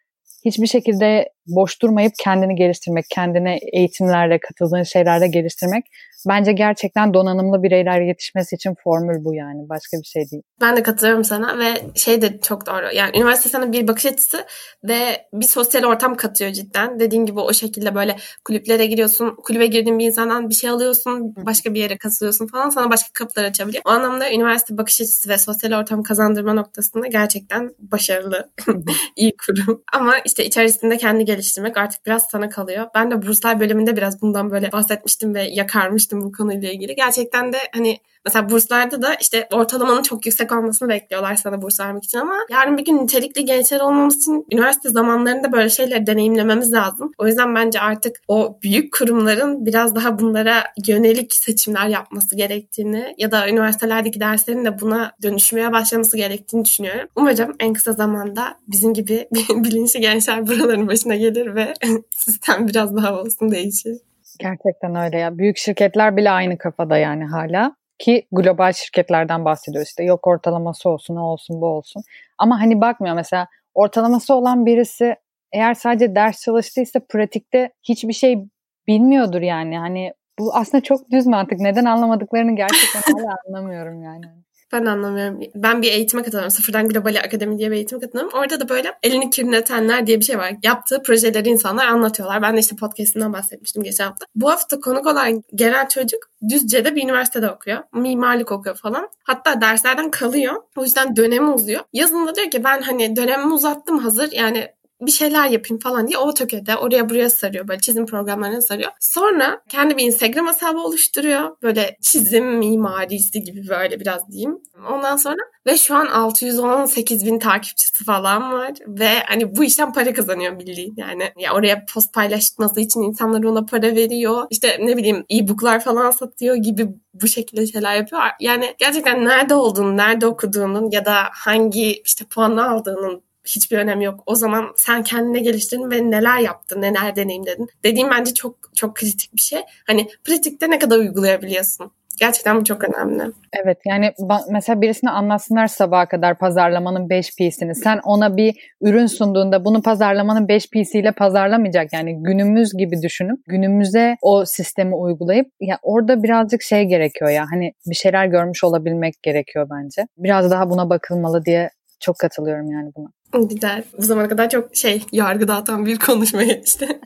Speaker 2: hiçbir şekilde boş durmayıp kendini geliştirmek, kendine eğitimlerle katıldığın şeylerle geliştirmek bence gerçekten donanımlı bireyler yetişmesi için formül bu yani. Başka bir şey değil.
Speaker 1: Ben de katılıyorum sana ve şey de çok doğru. Yani üniversite sana bir bakış açısı ve bir sosyal ortam katıyor cidden. Dediğin gibi o şekilde böyle kulüplere giriyorsun. Kulübe girdiğin bir insandan bir şey alıyorsun. Başka bir yere katılıyorsun falan. Sana başka kapılar açabiliyor. O anlamda üniversite bakış açısı ve sosyal ortam kazandırma noktasında gerçekten başarılı. [LAUGHS] iyi kurum. Ama işte içerisinde kendi geliştirmek artık biraz sana kalıyor. Ben de burslar bölümünde biraz bundan böyle bahsetmiştim ve yakarmıştım bu konuyla ilgili. Gerçekten de hani Mesela burslarda da işte ortalamanın çok yüksek olmasını bekliyorlar sana burs vermek için ama yarın bir gün nitelikli gençler olmamız için üniversite zamanlarında böyle şeyleri deneyimlememiz lazım. O yüzden bence artık o büyük kurumların biraz daha bunlara yönelik seçimler yapması gerektiğini ya da üniversitelerdeki derslerin de buna dönüşmeye başlaması gerektiğini düşünüyorum. Umarım en kısa zamanda bizim gibi [LAUGHS] bilinçli gençler buraların başına gelir ve [LAUGHS] sistem biraz daha olsun değişir.
Speaker 2: Gerçekten öyle ya. Büyük şirketler bile aynı kafada yani hala. Ki global şirketlerden bahsediyoruz işte yok ortalaması olsun o olsun bu olsun. Ama hani bakmıyor mesela ortalaması olan birisi eğer sadece ders çalıştıysa pratikte hiçbir şey bilmiyordur yani. Hani bu aslında çok düz mantık. Neden anlamadıklarını gerçekten [LAUGHS] hala anlamıyorum yani.
Speaker 1: Ben anlamıyorum. Ben bir eğitime katılıyorum. Sıfırdan Global Akademi diye bir eğitime katılıyorum. Orada da böyle elini kirletenler diye bir şey var. Yaptığı projeleri insanlar anlatıyorlar. Ben de işte podcast'inden bahsetmiştim geçen hafta. Bu hafta konuk olan gelen çocuk Düzce'de bir üniversitede okuyor. Mimarlık okuyor falan. Hatta derslerden kalıyor. O yüzden dönemi uzuyor. Yazında diyor ki ben hani dönemimi uzattım hazır. Yani bir şeyler yapayım falan diye AutoCAD'e oraya buraya sarıyor. Böyle çizim programlarına sarıyor. Sonra kendi bir Instagram hesabı oluşturuyor. Böyle çizim mimarisi gibi böyle biraz diyeyim. Ondan sonra ve şu an 618 bin takipçisi falan var. Ve hani bu işten para kazanıyor bildiğin. Yani ya oraya post paylaşması için insanlar ona para veriyor. İşte ne bileyim e-booklar falan satıyor gibi bu şekilde şeyler yapıyor. Yani gerçekten nerede olduğunu, nerede okuduğunun ya da hangi işte puanı aldığının hiçbir önemi yok. O zaman sen kendine geliştirdin ve neler yaptın, neler deneyimledin. Dediğim bence çok çok kritik bir şey. Hani pratikte ne kadar uygulayabiliyorsun. Gerçekten bu çok önemli.
Speaker 2: Evet yani mesela birisine anlatsınlar sabaha kadar pazarlamanın 5 P'sini. Sen ona bir ürün sunduğunda bunu pazarlamanın 5 P'siyle pazarlamayacak. Yani günümüz gibi düşünüp günümüze o sistemi uygulayıp ya orada birazcık şey gerekiyor ya hani bir şeyler görmüş olabilmek gerekiyor bence. Biraz daha buna bakılmalı diye çok katılıyorum yani buna.
Speaker 1: Güzel. Bu zamana kadar çok şey yargı dağıtan bir konuşma geçti.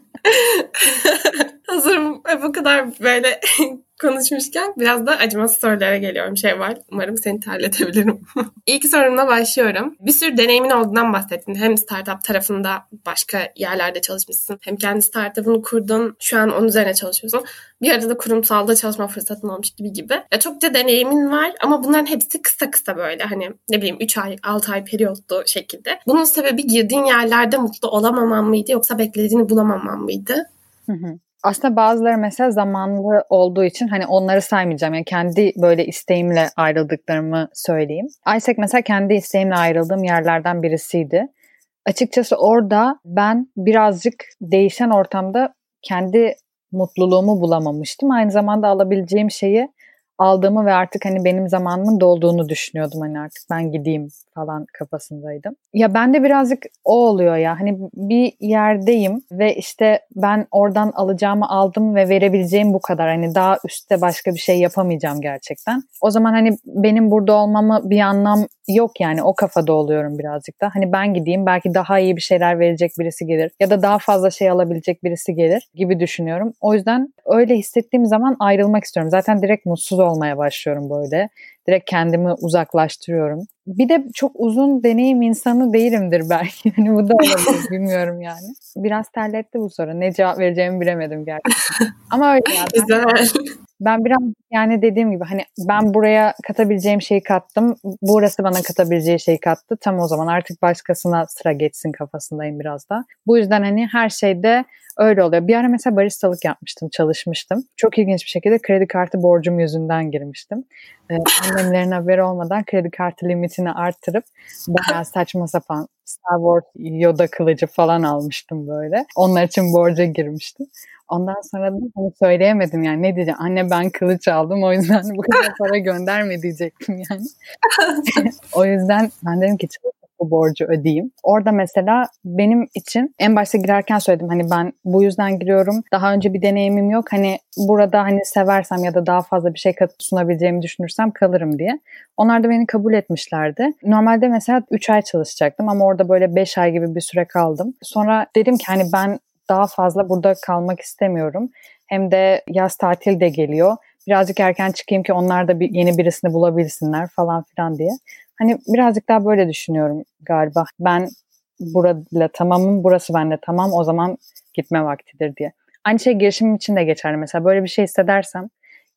Speaker 1: [LAUGHS] Hazırım bu kadar böyle konuşmuşken biraz da acımasız sorulara geliyorum şey var. Umarım seni terletebilirim. [LAUGHS] İlk sorumla başlıyorum. Bir sürü deneyimin olduğundan bahsettin. Hem startup tarafında başka yerlerde çalışmışsın. Hem kendi startup'ını kurdun. Şu an onun üzerine çalışıyorsun. Bir arada kurumsalda çalışma fırsatın olmuş gibi gibi. Ya çokça deneyimin var ama bunların hepsi kısa kısa böyle hani ne bileyim 3 ay 6 ay periyotlu şekilde. Bunun sebebi girdiğin yerlerde mutlu olamaman mıydı yoksa beklediğini bulamaman mıydı?
Speaker 2: Hı hı. Aslında bazıları mesela zamanlı olduğu için hani onları saymayacağım. Yani kendi böyle isteğimle ayrıldıklarımı söyleyeyim. Isaac mesela kendi isteğimle ayrıldığım yerlerden birisiydi. Açıkçası orada ben birazcık değişen ortamda kendi mutluluğumu bulamamıştım. Aynı zamanda alabileceğim şeyi aldığımı ve artık hani benim zamanımın dolduğunu düşünüyordum hani artık ben gideyim falan kafasındaydım. Ya ben de birazcık o oluyor ya hani bir yerdeyim ve işte ben oradan alacağımı aldım ve verebileceğim bu kadar. Hani daha üstte başka bir şey yapamayacağım gerçekten. O zaman hani benim burada olmamı bir anlam yok yani o kafada oluyorum birazcık da. Hani ben gideyim belki daha iyi bir şeyler verecek birisi gelir ya da daha fazla şey alabilecek birisi gelir gibi düşünüyorum. O yüzden öyle hissettiğim zaman ayrılmak istiyorum. Zaten direkt mutsuz olmaya başlıyorum böyle. Direkt kendimi uzaklaştırıyorum. Bir de çok uzun deneyim insanı değilimdir belki. [LAUGHS] Hani bu da olabilir bilmiyorum yani. Biraz terletti bu soru. Ne cevap vereceğimi bilemedim gerçekten. Ama öyle ya.
Speaker 1: Güzel.
Speaker 2: Ben biraz yani dediğim gibi hani ben buraya katabileceğim şeyi kattım. Burası bana katabileceği şeyi kattı. Tam o zaman artık başkasına sıra geçsin kafasındayım biraz da. Bu yüzden hani her şeyde öyle oluyor. Bir ara mesela baristalık yapmıştım, çalışmıştım. Çok ilginç bir şekilde kredi kartı borcum yüzünden girmiştim. Ee, annemlerin haberi olmadan kredi kartı limitini arttırıp bayağı saçma sapan Star Wars Yoda kılıcı falan almıştım böyle. Onlar için borca girmiştim. Ondan sonra da hani söyleyemedim yani ne diyeceğim. Anne ben kılıç aldım o yüzden bu kadar para gönderme diyecektim yani. [LAUGHS] [LAUGHS] o yüzden ben dedim ki bu borcu ödeyeyim. Orada mesela benim için en başta girerken söyledim hani ben bu yüzden giriyorum. Daha önce bir deneyimim yok. Hani burada hani seversem ya da daha fazla bir şey sunabileceğimi düşünürsem kalırım diye. Onlar da beni kabul etmişlerdi. Normalde mesela 3 ay çalışacaktım ama orada böyle 5 ay gibi bir süre kaldım. Sonra dedim ki hani ben daha fazla burada kalmak istemiyorum. Hem de yaz tatil de geliyor. Birazcık erken çıkayım ki onlar da bir, yeni birisini bulabilsinler falan filan diye. Hani birazcık daha böyle düşünüyorum galiba. Ben burada tamamım, burası bende tamam o zaman gitme vaktidir diye. Aynı şey girişimim için de geçerli. Mesela böyle bir şey hissedersem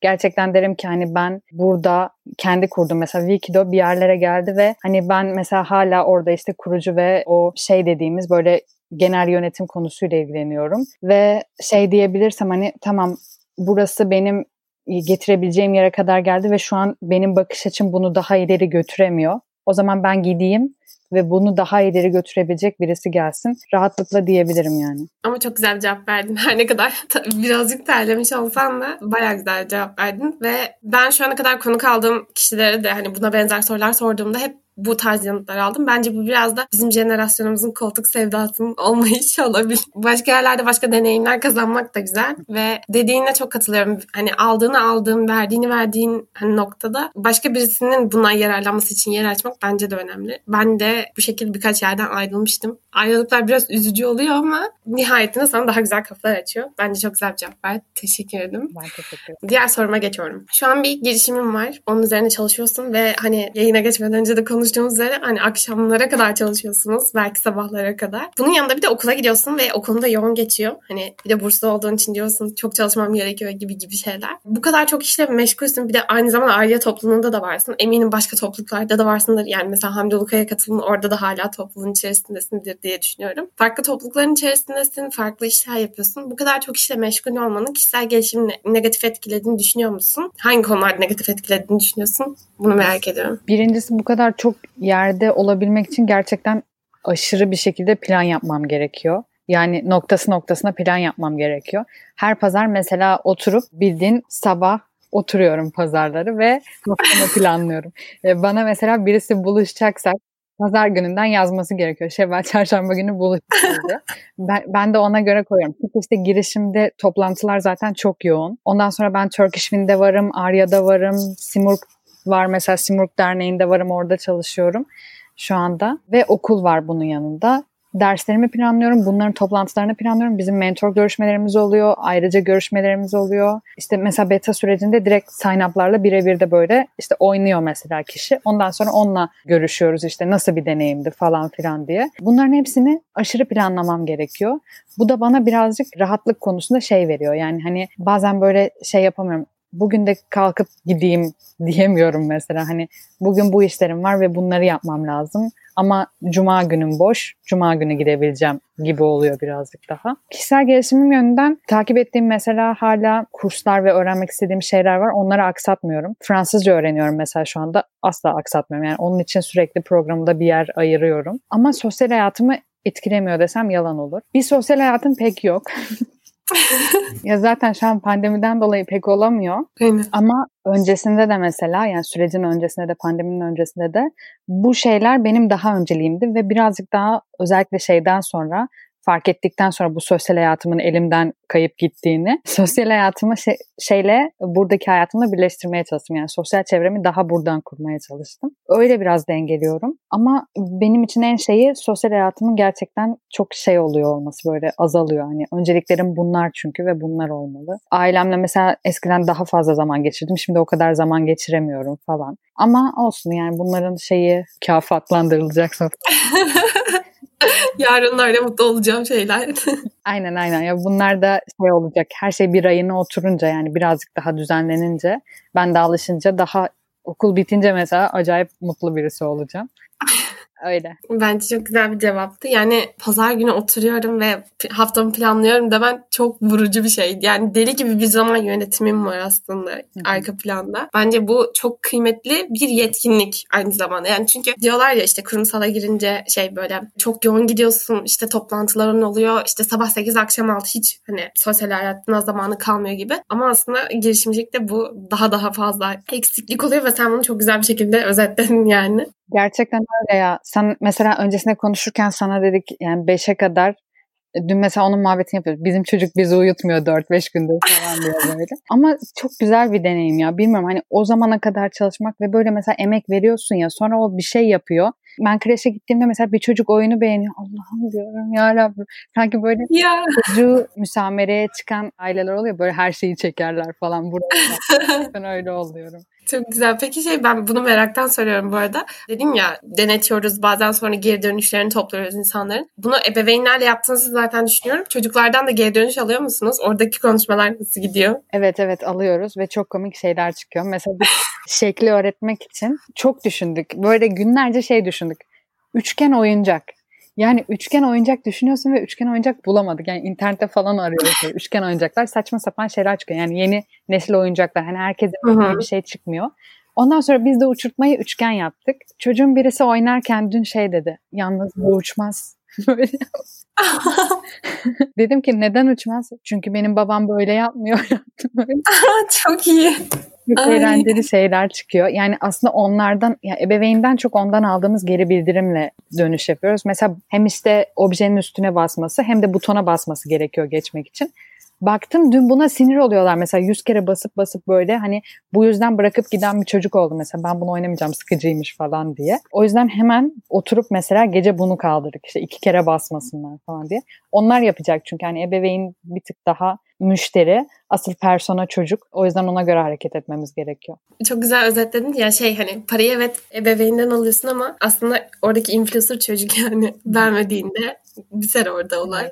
Speaker 2: gerçekten derim ki hani ben burada kendi kurdum. Mesela Wikido bir yerlere geldi ve hani ben mesela hala orada işte kurucu ve o şey dediğimiz böyle genel yönetim konusuyla ilgileniyorum. Ve şey diyebilirsem hani tamam burası benim getirebileceğim yere kadar geldi ve şu an benim bakış açım bunu daha ileri götüremiyor. O zaman ben gideyim ve bunu daha ileri götürebilecek birisi gelsin. Rahatlıkla diyebilirim yani.
Speaker 1: Ama çok güzel bir cevap verdin. [LAUGHS] Her ne kadar birazcık terlemiş olsan da bayağı güzel cevap verdin. Ve ben şu ana kadar konuk aldığım kişilere de hani buna benzer sorular sorduğumda hep bu tarz yanıtlar aldım. Bence bu biraz da bizim jenerasyonumuzun koltuk sevdasının olmayışı [LAUGHS] olabilir. Başka yerlerde başka deneyimler kazanmak da güzel ve dediğine çok katılıyorum. Hani aldığını aldığın, verdiğini verdiğin hani noktada başka birisinin buna yararlanması için yer açmak bence de önemli. Ben de bu şekilde birkaç yerden ayrılmıştım. Ayrılıklar biraz üzücü oluyor ama nihayetinde sana daha güzel kapılar açıyor. Bence çok güzel bir cevap ver. Teşekkür ederim.
Speaker 2: Ben teşekkür ederim.
Speaker 1: Diğer soruma geçiyorum. Şu an bir girişimim var. Onun üzerine çalışıyorsun ve hani yayına geçmeden önce de konuştuk konuştuğumuz üzere hani akşamlara kadar çalışıyorsunuz. Belki sabahlara kadar. Bunun yanında bir de okula gidiyorsun ve okulunda yoğun geçiyor. Hani bir de burslu olduğun için diyorsun çok çalışmam gerekiyor gibi gibi şeyler. Bu kadar çok işle meşgulsün. Bir de aynı zamanda aile topluluğunda da varsın. Eminim başka topluluklarda da varsındır. Yani mesela Hamdi Ulukaya katıldın orada da hala topluluğun içerisindesindir diye düşünüyorum. Farklı toplulukların içerisindesin. Farklı işler yapıyorsun. Bu kadar çok işle meşgul olmanın kişisel gelişimi negatif etkilediğini düşünüyor musun? Hangi konularda negatif etkilediğini düşünüyorsun? Bunu merak ediyorum.
Speaker 2: Birincisi bu kadar çok yerde olabilmek için gerçekten aşırı bir şekilde plan yapmam gerekiyor. Yani noktası noktasına plan yapmam gerekiyor. Her pazar mesela oturup bildiğin sabah oturuyorum pazarları ve noktamı planlıyorum. Bana mesela birisi buluşacaksak pazar gününden yazması gerekiyor. Şevval çarşamba günü buluşacağız ben, ben de ona göre koyuyorum. Çünkü işte girişimde toplantılar zaten çok yoğun. Ondan sonra ben Turkish Wind'de varım, Arya'da varım, Simurg var mesela Simurg Derneği'nde varım orada çalışıyorum şu anda. Ve okul var bunun yanında derslerimi planlıyorum. Bunların toplantılarını planlıyorum. Bizim mentor görüşmelerimiz oluyor. Ayrıca görüşmelerimiz oluyor. İşte mesela beta sürecinde direkt sign-up'larla birebir de böyle işte oynuyor mesela kişi. Ondan sonra onunla görüşüyoruz işte nasıl bir deneyimdi falan filan diye. Bunların hepsini aşırı planlamam gerekiyor. Bu da bana birazcık rahatlık konusunda şey veriyor. Yani hani bazen böyle şey yapamıyorum bugün de kalkıp gideyim diyemiyorum mesela. Hani bugün bu işlerim var ve bunları yapmam lazım. Ama cuma günüm boş, cuma günü gidebileceğim gibi oluyor birazcık daha. Kişisel gelişimim yönünden takip ettiğim mesela hala kurslar ve öğrenmek istediğim şeyler var. Onları aksatmıyorum. Fransızca öğreniyorum mesela şu anda. Asla aksatmıyorum. Yani onun için sürekli programda bir yer ayırıyorum. Ama sosyal hayatımı etkilemiyor desem yalan olur. Bir sosyal hayatım pek yok. [LAUGHS] ya zaten şu an pandemiden dolayı pek olamıyor.
Speaker 1: Aynen.
Speaker 2: Ama öncesinde de mesela yani sürecin öncesinde de pandeminin öncesinde de bu şeyler benim daha önceliğimdi ve birazcık daha özellikle şeyden sonra fark ettikten sonra bu sosyal hayatımın elimden kayıp gittiğini [LAUGHS] sosyal hayatımı şey, şeyle buradaki hayatımla birleştirmeye çalıştım. Yani sosyal çevremi daha buradan kurmaya çalıştım. Öyle biraz dengeliyorum. Ama benim için en şeyi sosyal hayatımın gerçekten çok şey oluyor olması böyle azalıyor. Hani önceliklerim bunlar çünkü ve bunlar olmalı. Ailemle mesela eskiden daha fazla zaman geçirdim. Şimdi o kadar zaman geçiremiyorum falan. Ama olsun yani bunların şeyi kafatlandırılacak [LAUGHS] [LAUGHS]
Speaker 1: Yarınlarda mutlu olacağım şeyler. [LAUGHS]
Speaker 2: aynen aynen. Ya bunlar da şey olacak. Her şey bir ayına oturunca yani birazcık daha düzenlenince ben de alışınca daha okul bitince mesela acayip mutlu birisi olacağım. [LAUGHS] Öyle.
Speaker 1: Bence çok güzel bir cevaptı. Yani pazar günü oturuyorum ve haftamı planlıyorum da ben çok vurucu bir şey. Yani deli gibi bir zaman yönetimim var aslında Hı-hı. arka planda. Bence bu çok kıymetli bir yetkinlik aynı zamanda. Yani çünkü diyorlar ya işte kurumsala girince şey böyle çok yoğun gidiyorsun işte toplantıların oluyor işte sabah 8 akşam 6 hiç hani sosyal hayatına zamanı kalmıyor gibi. Ama aslında girişimcilikte bu daha daha fazla eksiklik oluyor ve sen bunu çok güzel bir şekilde özetledin yani.
Speaker 2: Gerçekten öyle ya. Sen mesela öncesinde konuşurken sana dedik yani 5'e kadar e, dün mesela onun muhabbetini yapıyoruz. Bizim çocuk bizi uyutmuyor 4-5 gündür falan diyor böyle. [LAUGHS] Ama çok güzel bir deneyim ya. Bilmiyorum hani o zamana kadar çalışmak ve böyle mesela emek veriyorsun ya sonra o bir şey yapıyor. Ben kreşe gittiğimde mesela bir çocuk oyunu beğeniyor. Allah'ım diyorum ya Rabbim. Sanki böyle
Speaker 1: ya.
Speaker 2: çocuğu müsamereye çıkan aileler oluyor. Böyle her şeyi çekerler falan. Burada [LAUGHS] ben öyle oluyorum.
Speaker 1: Çok güzel. Peki şey ben bunu meraktan soruyorum bu arada. Dedim ya denetiyoruz bazen sonra geri dönüşlerini topluyoruz insanların. Bunu ebeveynlerle yaptığınızı zaten düşünüyorum. Çocuklardan da geri dönüş alıyor musunuz? Oradaki konuşmalar nasıl gidiyor?
Speaker 2: Evet evet alıyoruz ve çok komik şeyler çıkıyor. Mesela bir [LAUGHS] şekli öğretmek için çok düşündük. Böyle günlerce şey düşündük. Üçgen oyuncak. Yani üçgen oyuncak düşünüyorsun ve üçgen oyuncak bulamadık. Yani internette falan arıyoruz. [LAUGHS] üçgen oyuncaklar saçma sapan şeyler çıkıyor. Yani yeni nesil oyuncaklar. Hani herkesin bir şey çıkmıyor. Ondan sonra biz de uçurtmayı üçgen yaptık. Çocuğun birisi oynarken dün şey dedi. Yalnız bu uçmaz. [LAUGHS] Böyle. [LAUGHS] Dedim ki neden uçmaz? Çünkü benim babam böyle yapmıyor. [LAUGHS]
Speaker 1: Çok iyi.
Speaker 2: Çok eğlenceli şeyler çıkıyor. Yani aslında onlardan, ya ebeveynden çok ondan aldığımız geri bildirimle dönüş yapıyoruz. Mesela hem işte objenin üstüne basması hem de butona basması gerekiyor geçmek için. Baktım dün buna sinir oluyorlar mesela yüz kere basıp basıp böyle hani bu yüzden bırakıp giden bir çocuk oldu mesela ben bunu oynamayacağım sıkıcıymış falan diye. O yüzden hemen oturup mesela gece bunu kaldırdık işte iki kere basmasınlar falan diye. Onlar yapacak çünkü hani ebeveyn bir tık daha müşteri, asıl persona çocuk. O yüzden ona göre hareket etmemiz gerekiyor.
Speaker 1: Çok güzel özetledin. Ya şey hani parayı evet ebeveynden alıyorsun ama aslında oradaki influencer çocuk yani [LAUGHS] vermediğinde biter orada olay.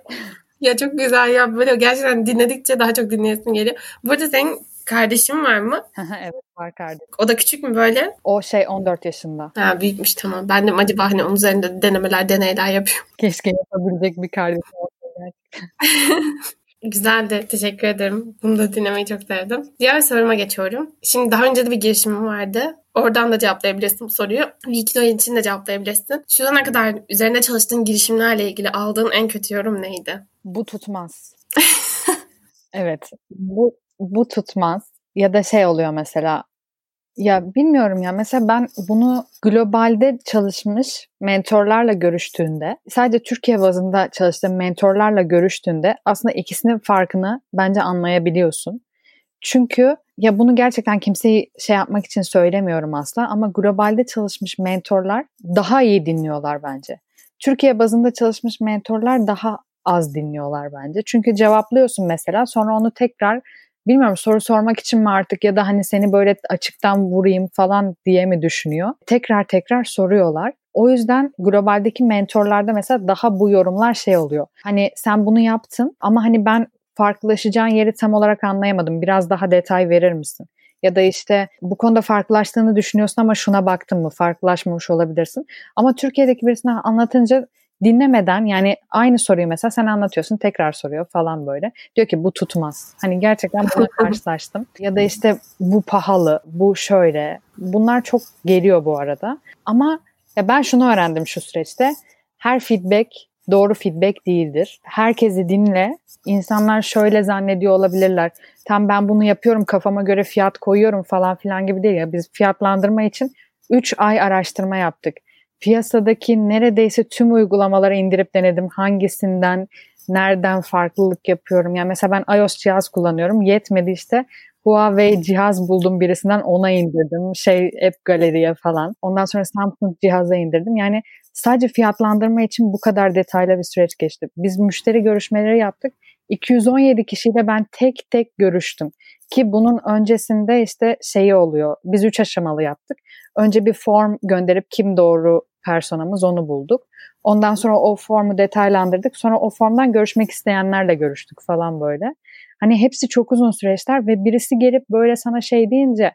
Speaker 1: Ya çok güzel ya böyle gerçekten dinledikçe daha çok dinleyesin geliyor. Burada senin kardeşin var mı?
Speaker 2: evet var kardeşim.
Speaker 1: O da küçük mü böyle?
Speaker 2: O şey 14 yaşında.
Speaker 1: Ha büyükmüş tamam. Ben de acaba hani onun üzerinde denemeler deneyler yapıyorum.
Speaker 2: Keşke yapabilecek bir kardeşim olsa [LAUGHS]
Speaker 1: Güzeldi. Teşekkür ederim. Bunu da dinlemeyi çok sevdim. Diğer soruma geçiyorum. Şimdi daha önce de bir girişimim vardı. Oradan da cevaplayabilirsin bu soruyu. Wikidoy için de cevaplayabilirsin. Şu ana kadar üzerinde çalıştığın girişimlerle ilgili aldığın en kötü yorum neydi?
Speaker 2: Bu tutmaz. [LAUGHS] evet. Bu, bu tutmaz. Ya da şey oluyor mesela ya bilmiyorum ya mesela ben bunu globalde çalışmış mentorlarla görüştüğünde sadece Türkiye bazında çalıştığım mentorlarla görüştüğünde aslında ikisinin farkını bence anlayabiliyorsun. Çünkü ya bunu gerçekten kimseyi şey yapmak için söylemiyorum asla ama globalde çalışmış mentorlar daha iyi dinliyorlar bence. Türkiye bazında çalışmış mentorlar daha az dinliyorlar bence. Çünkü cevaplıyorsun mesela sonra onu tekrar bilmiyorum soru sormak için mi artık ya da hani seni böyle açıktan vurayım falan diye mi düşünüyor? Tekrar tekrar soruyorlar. O yüzden globaldeki mentorlarda mesela daha bu yorumlar şey oluyor. Hani sen bunu yaptın ama hani ben farklılaşacağın yeri tam olarak anlayamadım. Biraz daha detay verir misin? Ya da işte bu konuda farklılaştığını düşünüyorsun ama şuna baktın mı? Farklılaşmamış olabilirsin. Ama Türkiye'deki birisine anlatınca dinlemeden yani aynı soruyu mesela sen anlatıyorsun tekrar soruyor falan böyle. Diyor ki bu tutmaz. Hani gerçekten buna [LAUGHS] karşılaştım. ya da işte bu pahalı, bu şöyle. Bunlar çok geliyor bu arada. Ama ya ben şunu öğrendim şu süreçte. Her feedback doğru feedback değildir. Herkesi dinle. İnsanlar şöyle zannediyor olabilirler. Tam ben bunu yapıyorum kafama göre fiyat koyuyorum falan filan gibi değil ya. Biz fiyatlandırma için 3 ay araştırma yaptık piyasadaki neredeyse tüm uygulamaları indirip denedim. Hangisinden, nereden farklılık yapıyorum. Yani mesela ben iOS cihaz kullanıyorum. Yetmedi işte Huawei cihaz buldum birisinden ona indirdim. Şey App Gallery'e falan. Ondan sonra Samsung cihaza indirdim. Yani sadece fiyatlandırma için bu kadar detaylı bir süreç geçti. Biz müşteri görüşmeleri yaptık. 217 kişiyle ben tek tek görüştüm. Ki bunun öncesinde işte şeyi oluyor. Biz üç aşamalı yaptık. Önce bir form gönderip kim doğru personamız onu bulduk. Ondan sonra o formu detaylandırdık. Sonra o formdan görüşmek isteyenlerle görüştük falan böyle. Hani hepsi çok uzun süreçler ve birisi gelip böyle sana şey deyince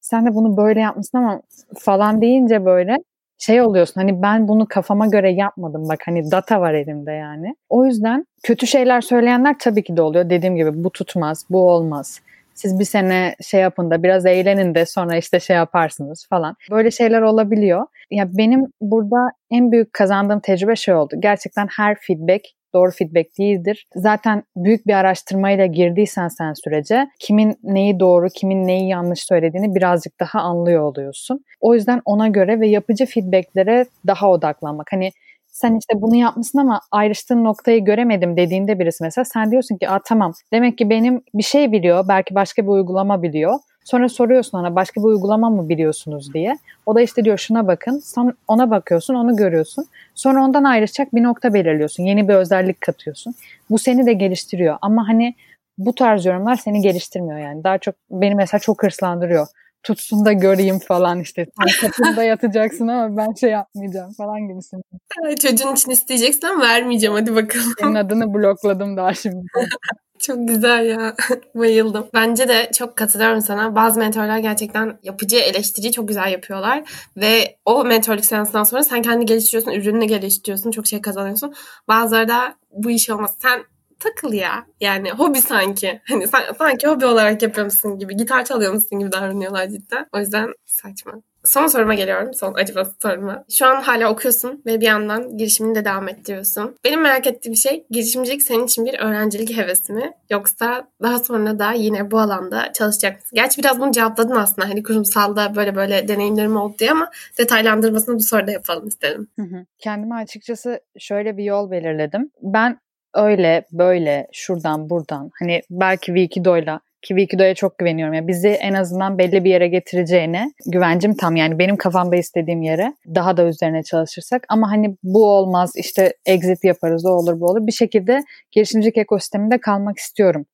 Speaker 2: sen de bunu böyle yapmışsın ama falan deyince böyle şey oluyorsun hani ben bunu kafama göre yapmadım bak hani data var elimde yani. O yüzden kötü şeyler söyleyenler tabii ki de oluyor. Dediğim gibi bu tutmaz, bu olmaz siz bir sene şey yapın da biraz eğlenin de sonra işte şey yaparsınız falan. Böyle şeyler olabiliyor. Ya benim burada en büyük kazandığım tecrübe şey oldu. Gerçekten her feedback doğru feedback değildir. Zaten büyük bir araştırmayla girdiysen sen sürece kimin neyi doğru, kimin neyi yanlış söylediğini birazcık daha anlıyor oluyorsun. O yüzden ona göre ve yapıcı feedbacklere daha odaklanmak. Hani sen işte bunu yapmışsın ama ayrıştığın noktayı göremedim dediğinde birisi mesela sen diyorsun ki Aa, tamam demek ki benim bir şey biliyor belki başka bir uygulama biliyor. Sonra soruyorsun ona başka bir uygulama mı biliyorsunuz diye. O da işte diyor şuna bakın. Sen ona bakıyorsun, onu görüyorsun. Sonra ondan ayrışacak bir nokta belirliyorsun. Yeni bir özellik katıyorsun. Bu seni de geliştiriyor. Ama hani bu tarz yorumlar seni geliştirmiyor yani. Daha çok beni mesela çok hırslandırıyor tutsun da göreyim falan işte. Sen kapında yatacaksın ama ben şey yapmayacağım falan gibisin.
Speaker 1: Çocuğun için isteyeceksin ama vermeyeceğim hadi bakalım.
Speaker 2: Senin adını blokladım daha şimdi. [LAUGHS]
Speaker 1: Çok güzel ya. [LAUGHS] Bayıldım. Bence de çok katılıyorum sana. Bazı mentorlar gerçekten yapıcı eleştiri çok güzel yapıyorlar. Ve o mentorluk seansından sonra sen kendini geliştiriyorsun, ürününü geliştiriyorsun, çok şey kazanıyorsun. Bazıları da bu iş olmaz. Sen takıl ya. Yani hobi sanki. Hani sanki hobi olarak yapıyormuşsun gibi. Gitar çalıyormuşsun gibi davranıyorlar cidden. O yüzden saçma. Son soruma geliyorum. Son acımasız soruma. Şu an hala okuyorsun ve bir yandan girişimini de devam ettiriyorsun. Benim merak ettiğim şey girişimcilik senin için bir öğrencilik hevesi mi? Yoksa daha sonra da yine bu alanda çalışacak mısın? Gerçi biraz bunu cevapladın aslında. Hani kurumsalda böyle böyle deneyimlerim oldu diye ama detaylandırmasını bu soruda yapalım istedim.
Speaker 2: Kendime açıkçası şöyle bir yol belirledim. Ben öyle böyle şuradan buradan hani belki Wikido'yla ki Wikido'ya çok güveniyorum. Yani bizi en azından belli bir yere getireceğine güvencim tam. Yani benim kafamda istediğim yere daha da üzerine çalışırsak. Ama hani bu olmaz işte exit yaparız o olur bu olur. Bir şekilde girişimcilik ekosisteminde kalmak istiyorum.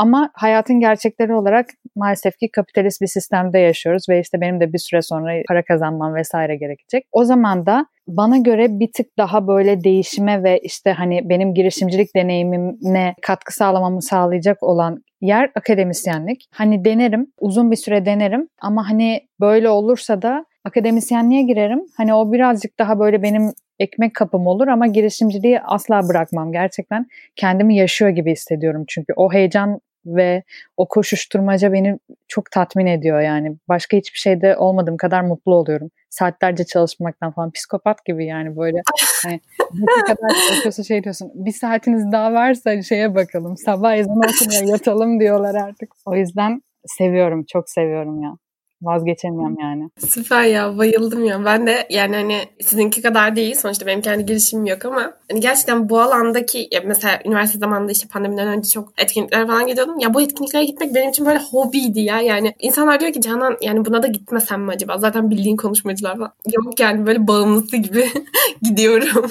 Speaker 2: Ama hayatın gerçekleri olarak maalesef ki kapitalist bir sistemde yaşıyoruz ve işte benim de bir süre sonra para kazanmam vesaire gerekecek. O zaman da bana göre bir tık daha böyle değişime ve işte hani benim girişimcilik deneyimine katkı sağlamamı sağlayacak olan yer akademisyenlik. Hani denerim, uzun bir süre denerim ama hani böyle olursa da akademisyenliğe girerim. Hani o birazcık daha böyle benim ekmek kapım olur ama girişimciliği asla bırakmam. Gerçekten kendimi yaşıyor gibi hissediyorum çünkü o heyecan ve o koşuşturmaca beni çok tatmin ediyor yani. Başka hiçbir şeyde olmadığım kadar mutlu oluyorum. Saatlerce çalışmaktan falan psikopat gibi yani böyle [LAUGHS] hani ne kadar bakıyorsun şey diyorsun bir saatiniz daha varsa şeye bakalım sabah ezanı okunmaya yatalım diyorlar artık. O yüzden seviyorum çok seviyorum ya vazgeçemiyorum yani.
Speaker 1: Süper ya bayıldım ya. Ben de yani hani sizinki kadar değil sonuçta benim kendi girişimim yok ama hani gerçekten bu alandaki ya mesela üniversite zamanında işte pandemiden önce çok etkinliklere falan gidiyordum. Ya bu etkinliklere gitmek benim için böyle hobiydi ya. Yani insanlar diyor ki Canan yani buna da gitmesem mi acaba? Zaten bildiğin konuşmacılar falan. Yok yani böyle bağımlısı gibi [LAUGHS] gidiyorum.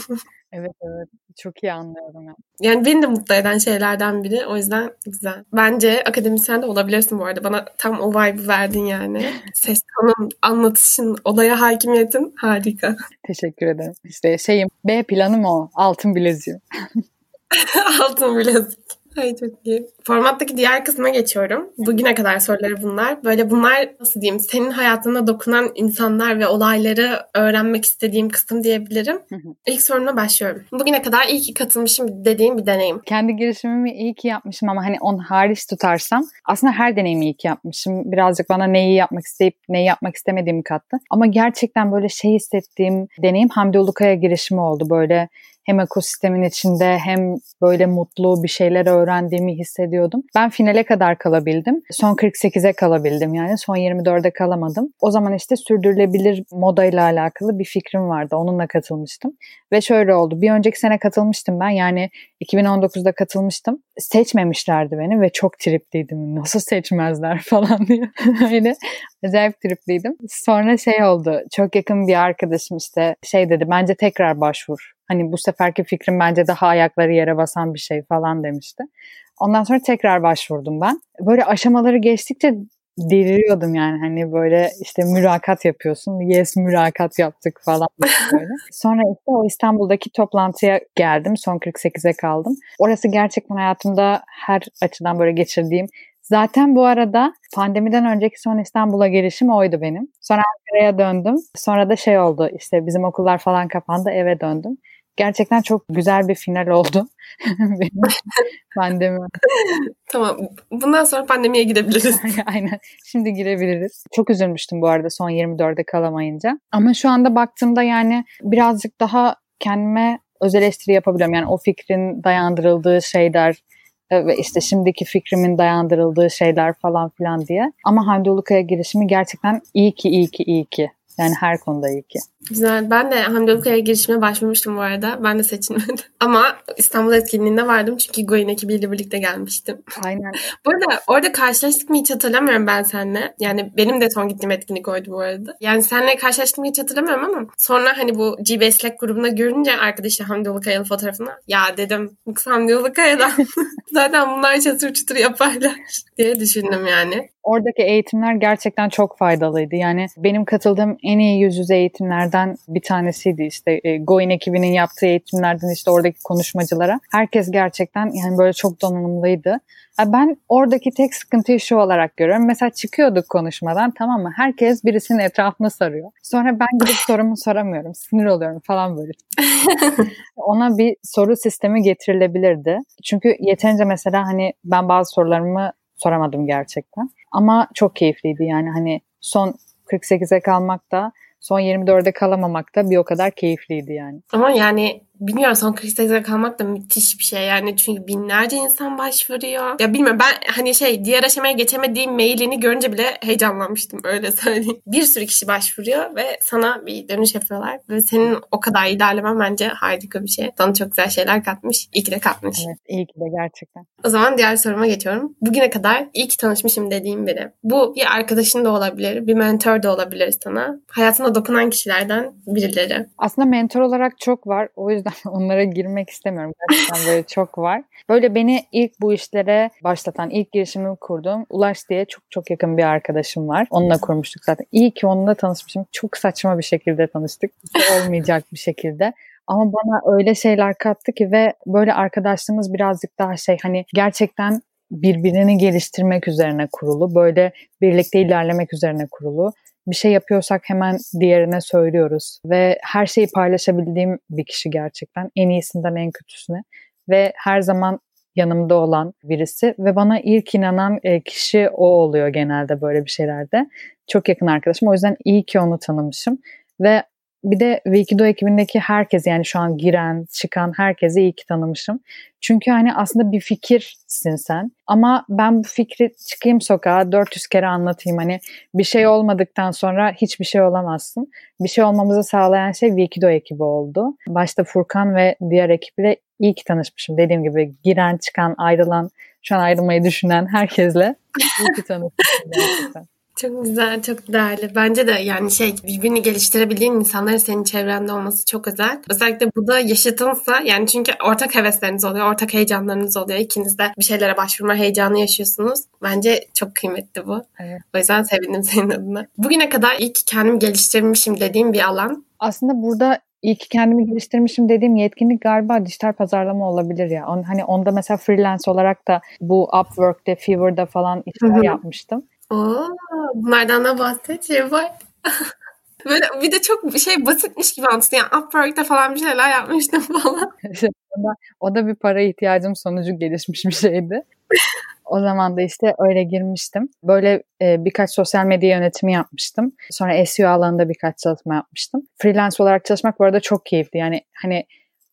Speaker 2: Evet evet çok iyi anlıyorum. Yani.
Speaker 1: yani beni de mutlu eden şeylerden biri. O yüzden güzel. Bence akademisyen de olabilirsin bu arada. Bana tam o vibe'ı verdin yani. [LAUGHS] Ses tonun, anlatışın, olaya hakimiyetin harika.
Speaker 2: Teşekkür ederim. İşte şeyim B planım o. Altın bileziği. [LAUGHS]
Speaker 1: Altın bilezik. Ay çok iyi. Formattaki diğer kısma geçiyorum. Bugüne kadar soruları bunlar. Böyle bunlar nasıl diyeyim senin hayatına dokunan insanlar ve olayları öğrenmek istediğim kısım diyebilirim. İlk soruna başlıyorum. Bugüne kadar iyi ki katılmışım dediğim bir deneyim.
Speaker 2: Kendi girişimimi iyi ki yapmışım ama hani on hariç tutarsam aslında her deneyimi iyi ki yapmışım. Birazcık bana neyi yapmak isteyip neyi yapmak istemediğimi kattı. Ama gerçekten böyle şey hissettiğim deneyim Hamdi Ulukaya girişimi oldu. Böyle hem ekosistemin içinde hem böyle mutlu bir şeyler öğrendiğimi hissediyordum. Ben finale kadar kalabildim. Son 48'e kalabildim yani. Son 24'e kalamadım. O zaman işte sürdürülebilir moda ile alakalı bir fikrim vardı. Onunla katılmıştım. Ve şöyle oldu. Bir önceki sene katılmıştım ben. Yani 2019'da katılmıştım. Seçmemişlerdi beni ve çok tripliydim. [LAUGHS] Nasıl seçmezler [LAUGHS] falan diye. Öyle acayip tripliydim. Sonra şey oldu. Çok yakın bir arkadaşım işte şey dedi. Bence tekrar başvur. Hani bu seferki fikrim bence daha ayakları yere basan bir şey falan demişti. Ondan sonra tekrar başvurdum ben. Böyle aşamaları geçtikçe deliriyordum yani hani böyle işte mülakat yapıyorsun. Yes mülakat yaptık falan [LAUGHS] böyle. Sonra işte o İstanbul'daki toplantıya geldim. Son 48'e kaldım. Orası gerçekten hayatımda her açıdan böyle geçirdiğim Zaten bu arada pandemiden önceki son İstanbul'a gelişim oydu benim. Sonra Ankara'ya döndüm. Sonra da şey oldu işte bizim okullar falan kapandı eve döndüm gerçekten çok güzel bir final oldu. [LAUGHS] pandemi.
Speaker 1: tamam. Bundan sonra pandemiye girebiliriz. [LAUGHS]
Speaker 2: Aynen. Şimdi girebiliriz. Çok üzülmüştüm bu arada son 24'e kalamayınca. Ama şu anda baktığımda yani birazcık daha kendime öz eleştiri yapabiliyorum. Yani o fikrin dayandırıldığı şeyler e, ve işte şimdiki fikrimin dayandırıldığı şeyler falan filan diye. Ama Hamdi Ulukaya girişimi gerçekten iyi ki iyi ki iyi ki. Yani her konuda iyi ki.
Speaker 1: Güzel. Ben de Hamdi Ulukaya girişime başvurmuştum bu arada. Ben de seçilmedim. [LAUGHS] Ama İstanbul etkinliğinde vardım çünkü Goyin ekibiyle birlikte gelmiştim.
Speaker 2: Aynen. [LAUGHS]
Speaker 1: bu arada orada karşılaştık mı hiç hatırlamıyorum ben seninle. Yani benim de son gittiğim etkinlik oydu bu arada. Yani seninle karşılaştık mı hiç hatırlamıyorum ama sonra hani bu GB Slack grubunda görünce arkadaşı Hamdi Ulukaya'nın fotoğrafını ya dedim Hamdi Ulukaya'dan. [LAUGHS] Zaten bunlar çatır çutur yaparlar diye düşündüm yani.
Speaker 2: Oradaki eğitimler gerçekten çok faydalıydı. Yani benim katıldığım en iyi yüz yüze eğitimlerden bir tanesiydi işte e, Goin ekibinin yaptığı eğitimlerden işte oradaki konuşmacılara. Herkes gerçekten yani böyle çok donanımlıydı. Ben oradaki tek sıkıntıyı şu olarak görüyorum. Mesela çıkıyorduk konuşmadan tamam mı? Herkes birisinin etrafına sarıyor. Sonra ben gidip sorumu soramıyorum. Sinir oluyorum falan böyle. [LAUGHS] Ona bir soru sistemi getirilebilirdi. Çünkü yeterince mesela hani ben bazı sorularımı soramadım gerçekten. Ama çok keyifliydi yani hani son 48'e kalmak da son 24'e kalamamak da bir o kadar keyifliydi yani.
Speaker 1: Ama yani bilmiyorum son 48'e kalmak da müthiş bir şey yani çünkü binlerce insan başvuruyor. Ya bilmiyorum ben hani şey diğer aşamaya geçemediğim mailini görünce bile heyecanlanmıştım öyle [LAUGHS] söyleyeyim. Bir sürü kişi başvuruyor ve sana bir dönüş yapıyorlar ve senin o kadar ilerlemen bence harika bir şey. Sana çok güzel şeyler katmış. İyi ki de katmış.
Speaker 2: Evet iyi ki de gerçekten.
Speaker 1: O zaman diğer soruma geçiyorum. Bugüne kadar iyi ki tanışmışım dediğim biri. Bu bir arkadaşın da olabilir, bir mentor da olabilir sana. Hayatına dokunan kişilerden birileri.
Speaker 2: Aslında mentor olarak çok var. O yüzden [LAUGHS] onlara girmek istemiyorum. Gerçekten böyle çok var. Böyle beni ilk bu işlere başlatan, ilk girişimimi kurduğum Ulaş diye çok çok yakın bir arkadaşım var. Onunla kurmuştuk zaten. İyi ki onunla tanışmışım. Çok saçma bir şekilde tanıştık. [LAUGHS] Olmayacak bir şekilde. Ama bana öyle şeyler kattı ki ve böyle arkadaşlığımız birazcık daha şey hani gerçekten birbirini geliştirmek üzerine kurulu. Böyle birlikte ilerlemek üzerine kurulu. Bir şey yapıyorsak hemen diğerine söylüyoruz ve her şeyi paylaşabildiğim bir kişi gerçekten. En iyisinden en kötüsüne ve her zaman yanımda olan birisi ve bana ilk inanan e, kişi o oluyor genelde böyle bir şeylerde. Çok yakın arkadaşım. O yüzden iyi ki onu tanımışım ve bir de Wikido ekibindeki herkes yani şu an giren, çıkan herkesi iyi ki tanımışım. Çünkü hani aslında bir fikirsin sen. Ama ben bu fikri çıkayım sokağa 400 kere anlatayım. Hani bir şey olmadıktan sonra hiçbir şey olamazsın. Bir şey olmamızı sağlayan şey Wikido ekibi oldu. Başta Furkan ve diğer ekiple iyi ki tanışmışım. Dediğim gibi giren, çıkan, ayrılan, şu an ayrılmayı düşünen herkesle iyi ki tanışmışım gerçekten. [LAUGHS]
Speaker 1: Çok güzel, çok değerli. Bence de yani şey birbirini geliştirebildiğin insanların senin çevrende olması çok özel. Özellikle bu da yaşıtınsa yani çünkü ortak hevesleriniz oluyor, ortak heyecanlarınız oluyor. İkiniz de bir şeylere başvurma heyecanı yaşıyorsunuz. Bence çok kıymetli bu. Evet. O yüzden sevindim [LAUGHS] senin adına. Bugüne kadar ilk kendimi geliştirmişim dediğim bir alan.
Speaker 2: Aslında burada İyi ki kendimi geliştirmişim dediğim yetkinlik galiba dijital pazarlama olabilir ya. On, hani onda mesela freelance olarak da bu Upwork'te, Fiverr'da falan işler Hı-hı. yapmıştım.
Speaker 1: Oo, bunlardan da bahset Şevval. [LAUGHS] Böyle bir de çok şey basitmiş gibi anlattın. Yani Upwork'ta falan bir şeyler yapmıştım [LAUGHS] falan. [LAUGHS]
Speaker 2: o, da, o da bir para ihtiyacım sonucu gelişmiş bir şeydi. O zaman da işte öyle girmiştim. Böyle e, birkaç sosyal medya yönetimi yapmıştım. Sonra SEO alanında birkaç çalışma yapmıştım. Freelance olarak çalışmak bu arada çok keyifli. Yani hani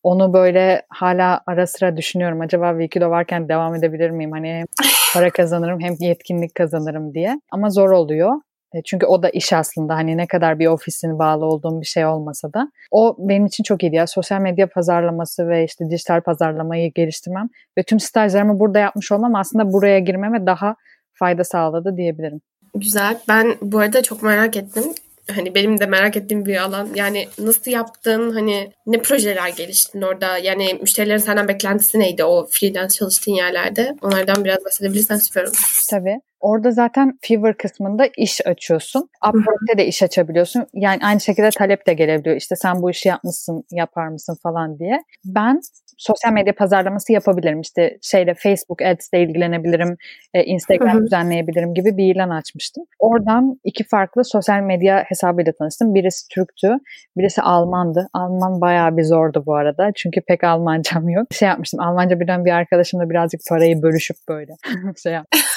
Speaker 2: onu böyle hala ara sıra düşünüyorum. Acaba Wikido varken devam edebilir miyim? Hani para kazanırım hem yetkinlik kazanırım diye. Ama zor oluyor. E, çünkü o da iş aslında hani ne kadar bir ofisin bağlı olduğum bir şey olmasa da. O benim için çok iyiydi ya. Sosyal medya pazarlaması ve işte dijital pazarlamayı geliştirmem ve tüm stajlarımı burada yapmış olmam aslında buraya girmeme daha fayda sağladı diyebilirim.
Speaker 1: Güzel. Ben bu arada çok merak ettim hani benim de merak ettiğim bir alan. Yani nasıl yaptın? Hani ne projeler geliştin orada? Yani müşterilerin senden beklentisi neydi o freelance çalıştığın yerlerde? Onlardan biraz bahsedebilirsen süper olur.
Speaker 2: Tabii. Orada zaten Fiverr kısmında iş açıyorsun. Upwork'te de iş açabiliyorsun. Yani aynı şekilde talep de gelebiliyor. İşte sen bu işi yapmışsın, yapar mısın falan diye. Ben sosyal medya pazarlaması yapabilirim. İşte şeyle Facebook Ads ile ilgilenebilirim, e, Instagram Hı-hı. düzenleyebilirim gibi bir ilan açmıştım. Oradan iki farklı sosyal medya hesabıyla tanıştım. Birisi Türktü, birisi Almandı. Alman bayağı bir zordu bu arada. Çünkü pek Almancam yok. Şey yapmıştım, Almanca bilen bir arkadaşımla birazcık parayı bölüşüp böyle [LAUGHS] şey yapmıştım.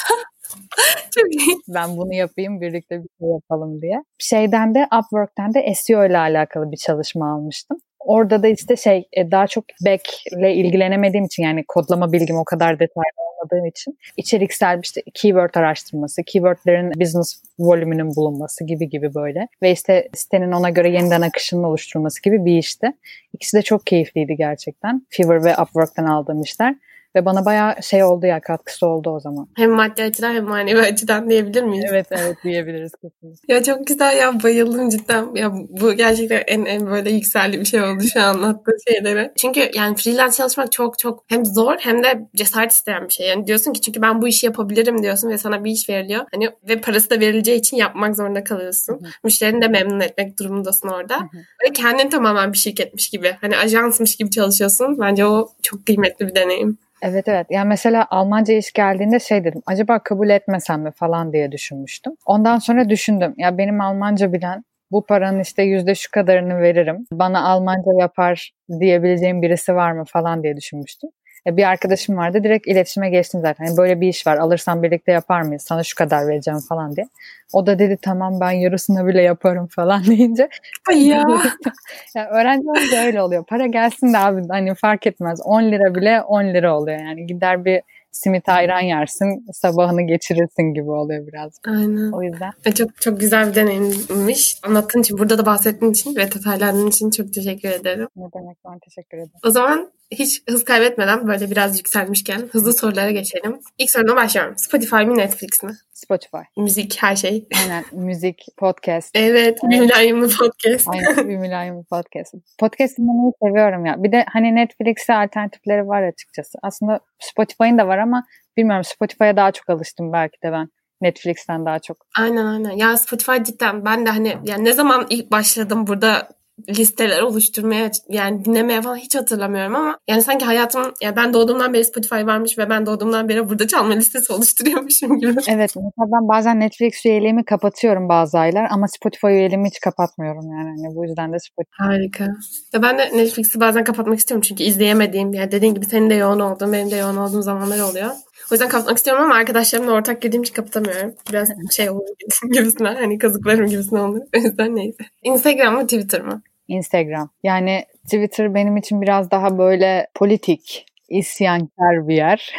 Speaker 2: [LAUGHS] Çok iyi. Ben bunu yapayım birlikte bir şey yapalım diye. Şeyden de Upwork'ten de SEO ile alakalı bir çalışma almıştım. Orada da işte şey e, daha çok back ile ilgilenemediğim için yani kodlama bilgim o kadar detaylı olmadığım için içeriksel işte keyword araştırması, keywordlerin business volümünün bulunması gibi gibi böyle ve işte sitenin ona göre yeniden akışının oluşturulması gibi bir işti. İkisi de çok keyifliydi gerçekten. Fiverr ve Upwork'tan aldığım işler. Ve bana bayağı şey oldu ya katkısı oldu o zaman.
Speaker 1: Hem maddi açıdan hem manevi açıdan diyebilir miyiz?
Speaker 2: Evet evet diyebiliriz kesinlikle.
Speaker 1: ya çok güzel ya bayıldım cidden. Ya bu gerçekten en en böyle yükseldi bir şey oldu şu an anlattığı şeylere. Çünkü yani freelance çalışmak çok çok hem zor hem de cesaret isteyen bir şey. Yani diyorsun ki çünkü ben bu işi yapabilirim diyorsun ve sana bir iş veriliyor. Hani ve parası da verileceği için yapmak zorunda kalıyorsun. Hı-hı. Müşterini de memnun etmek durumundasın orada. Hı-hı. Ve kendin tamamen bir şirketmiş gibi. Hani ajansmış gibi çalışıyorsun. Bence o çok kıymetli bir deneyim.
Speaker 2: Evet evet. Yani mesela Almanca iş geldiğinde şey dedim. Acaba kabul etmesem mi falan diye düşünmüştüm. Ondan sonra düşündüm. Ya benim Almanca bilen bu paranın işte yüzde şu kadarını veririm. Bana Almanca yapar diyebileceğim birisi var mı falan diye düşünmüştüm. E, bir arkadaşım vardı direkt iletişime geçtim zaten. Hani böyle bir iş var alırsan birlikte yapar mıyız? Sana şu kadar vereceğim falan diye. O da dedi tamam ben yarısını bile yaparım falan [LAUGHS] deyince.
Speaker 1: Ay ya. [LAUGHS]
Speaker 2: yani öğrenci olunca öyle oluyor. Para gelsin de abi hani fark etmez. 10 lira bile 10 lira oluyor yani. Gider bir simit ayran yersin, sabahını geçirirsin gibi oluyor biraz.
Speaker 1: Aynen.
Speaker 2: O yüzden.
Speaker 1: Ve çok çok güzel bir deneyimmiş. Anlattığın için, burada da bahsettiğin için ve detaylandığın için çok teşekkür ederim.
Speaker 2: Ne demek ben teşekkür ederim.
Speaker 1: O zaman hiç hız kaybetmeden böyle biraz yükselmişken hızlı sorulara geçelim. İlk soruna başlıyorum. Spotify mi Netflix mi?
Speaker 2: Spotify.
Speaker 1: Müzik her şey.
Speaker 2: Aynen müzik, podcast.
Speaker 1: Evet, bir podcast.
Speaker 2: Aynen bir podcast. Podcast dinlemeyi seviyorum ya. Bir de hani Netflix'e alternatifleri var açıkçası. Aslında Spotify'ın da var ama bilmiyorum Spotify'a daha çok alıştım belki de ben. Netflix'ten daha çok.
Speaker 1: Aynen aynen. Ya Spotify cidden ben de hani yani ne zaman ilk başladım burada listeler oluşturmaya yani dinlemeye falan hiç hatırlamıyorum ama yani sanki hayatım yani ben doğduğumdan beri Spotify varmış ve ben doğduğumdan beri burada çalma listesi [LAUGHS] oluşturuyormuşum gibi.
Speaker 2: Evet mesela ben bazen Netflix üyeliğimi kapatıyorum bazı aylar ama Spotify üyeliğimi hiç kapatmıyorum yani. yani bu yüzden de Spotify.
Speaker 1: Harika. Ya ben de Netflix'i bazen kapatmak istiyorum çünkü izleyemediğim yani dediğin gibi senin de yoğun olduğun benim de yoğun olduğum zamanlar oluyor. O yüzden kapatmak istiyorum ama arkadaşlarımla ortak girdiğim için kapatamıyorum. Biraz [LAUGHS] şey olur gibisinden hani kazıklarım gibisinden olur. [LAUGHS] O yüzden neyse. Instagram mı Twitter mı?
Speaker 2: Instagram. Yani Twitter benim için biraz daha böyle politik, isyankar bir yer.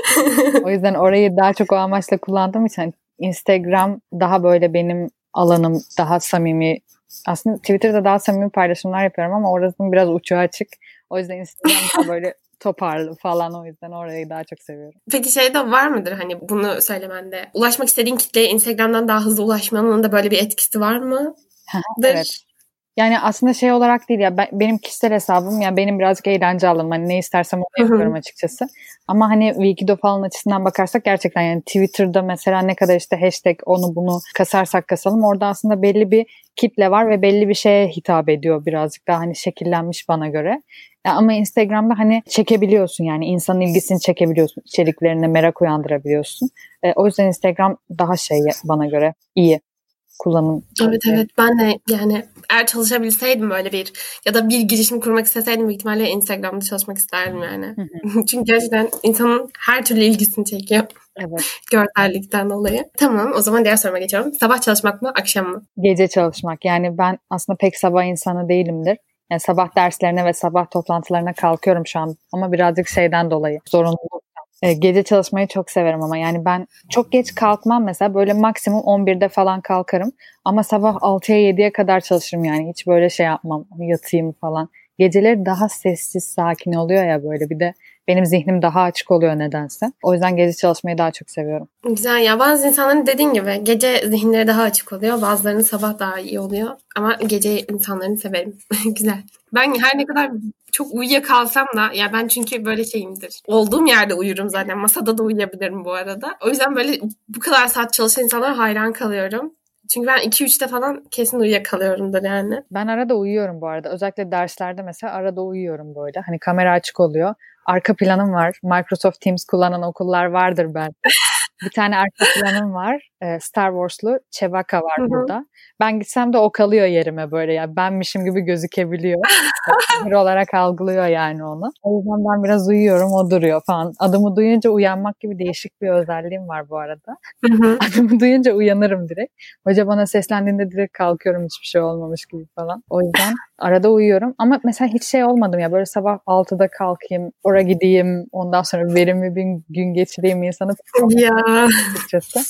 Speaker 2: [LAUGHS] o yüzden orayı daha çok o amaçla kullandığım için Instagram daha böyle benim alanım, daha samimi. Aslında Twitter'da daha samimi paylaşımlar yapıyorum ama orasının biraz uçu açık. O yüzden Instagram böyle [LAUGHS] toparlı falan o yüzden orayı daha çok seviyorum.
Speaker 1: Peki şey de var mıdır hani bunu söylemende? Ulaşmak istediğin kitleye Instagram'dan daha hızlı ulaşmanın da böyle bir etkisi var mı? [LAUGHS]
Speaker 2: evet. Yani aslında şey olarak değil ya ben, benim kişisel hesabım yani benim birazcık eğlence alanım. Hani ne istersem onu yapıyorum açıkçası. Ama hani Wikido falan açısından bakarsak gerçekten yani Twitter'da mesela ne kadar işte hashtag onu bunu kasarsak kasalım orada aslında belli bir kitle var ve belli bir şeye hitap ediyor birazcık daha hani şekillenmiş bana göre. Ama Instagram'da hani çekebiliyorsun yani insanın ilgisini çekebiliyorsun. içeriklerine merak uyandırabiliyorsun. E, o yüzden Instagram daha şey bana göre iyi kullanım.
Speaker 1: Evet evet ben de yani eğer çalışabilseydim böyle bir ya da bir girişim kurmak isteseydim büyük ihtimalle Instagram'da çalışmak isterdim yani. [LAUGHS] Çünkü gerçekten insanın her türlü ilgisini çekiyor.
Speaker 2: Evet. [LAUGHS]
Speaker 1: Görsellikten dolayı. Tamam o zaman diğer soruma geçiyorum. Sabah çalışmak mı akşam mı?
Speaker 2: Gece çalışmak. Yani ben aslında pek sabah insanı değilimdir. Yani sabah derslerine ve sabah toplantılarına kalkıyorum şu an ama birazcık şeyden dolayı zorunluluk e, gece çalışmayı çok severim ama yani ben çok geç kalkmam mesela. Böyle maksimum 11'de falan kalkarım. Ama sabah 6'ya 7'ye kadar çalışırım yani. Hiç böyle şey yapmam yatayım falan. Geceleri daha sessiz sakin oluyor ya böyle. Bir de benim zihnim daha açık oluyor nedense. O yüzden gece çalışmayı daha çok seviyorum.
Speaker 1: Güzel ya bazı insanların dediğin gibi gece zihinleri daha açık oluyor. Bazılarının sabah daha iyi oluyor. Ama gece insanlarını severim. [LAUGHS] Güzel. Ben her ne kadar çok uyuyakalsam da ya ben çünkü böyle şeyimdir. Olduğum yerde uyurum zaten. Masada da uyuyabilirim bu arada. O yüzden böyle bu kadar saat çalışan insanlara hayran kalıyorum. Çünkü ben 2-3'te falan kesin uyuyakalıyorumdur yani.
Speaker 2: Ben arada uyuyorum bu arada. Özellikle derslerde mesela arada uyuyorum böyle. Hani kamera açık oluyor. Arka planım var. Microsoft Teams kullanan okullar vardır belki. bir tane arka planım var. Star Wars'lu Chewbacca var Hı-hı. burada. Ben gitsem de o kalıyor yerime böyle ya. Yani benmişim gibi gözükebiliyor. [LAUGHS] bir olarak algılıyor yani onu. O yüzden ben biraz uyuyorum o duruyor falan. Adımı duyunca uyanmak gibi değişik bir özelliğim var bu arada. [LAUGHS] Adımı duyunca uyanırım direkt. Hoca bana seslendiğinde direkt kalkıyorum hiçbir şey olmamış gibi falan. O yüzden arada uyuyorum. Ama mesela hiç şey olmadım ya böyle sabah 6'da kalkayım, oraya gideyim, ondan sonra verimli bir gün geçireyim insanı.
Speaker 1: Ya.
Speaker 2: Açıkçası.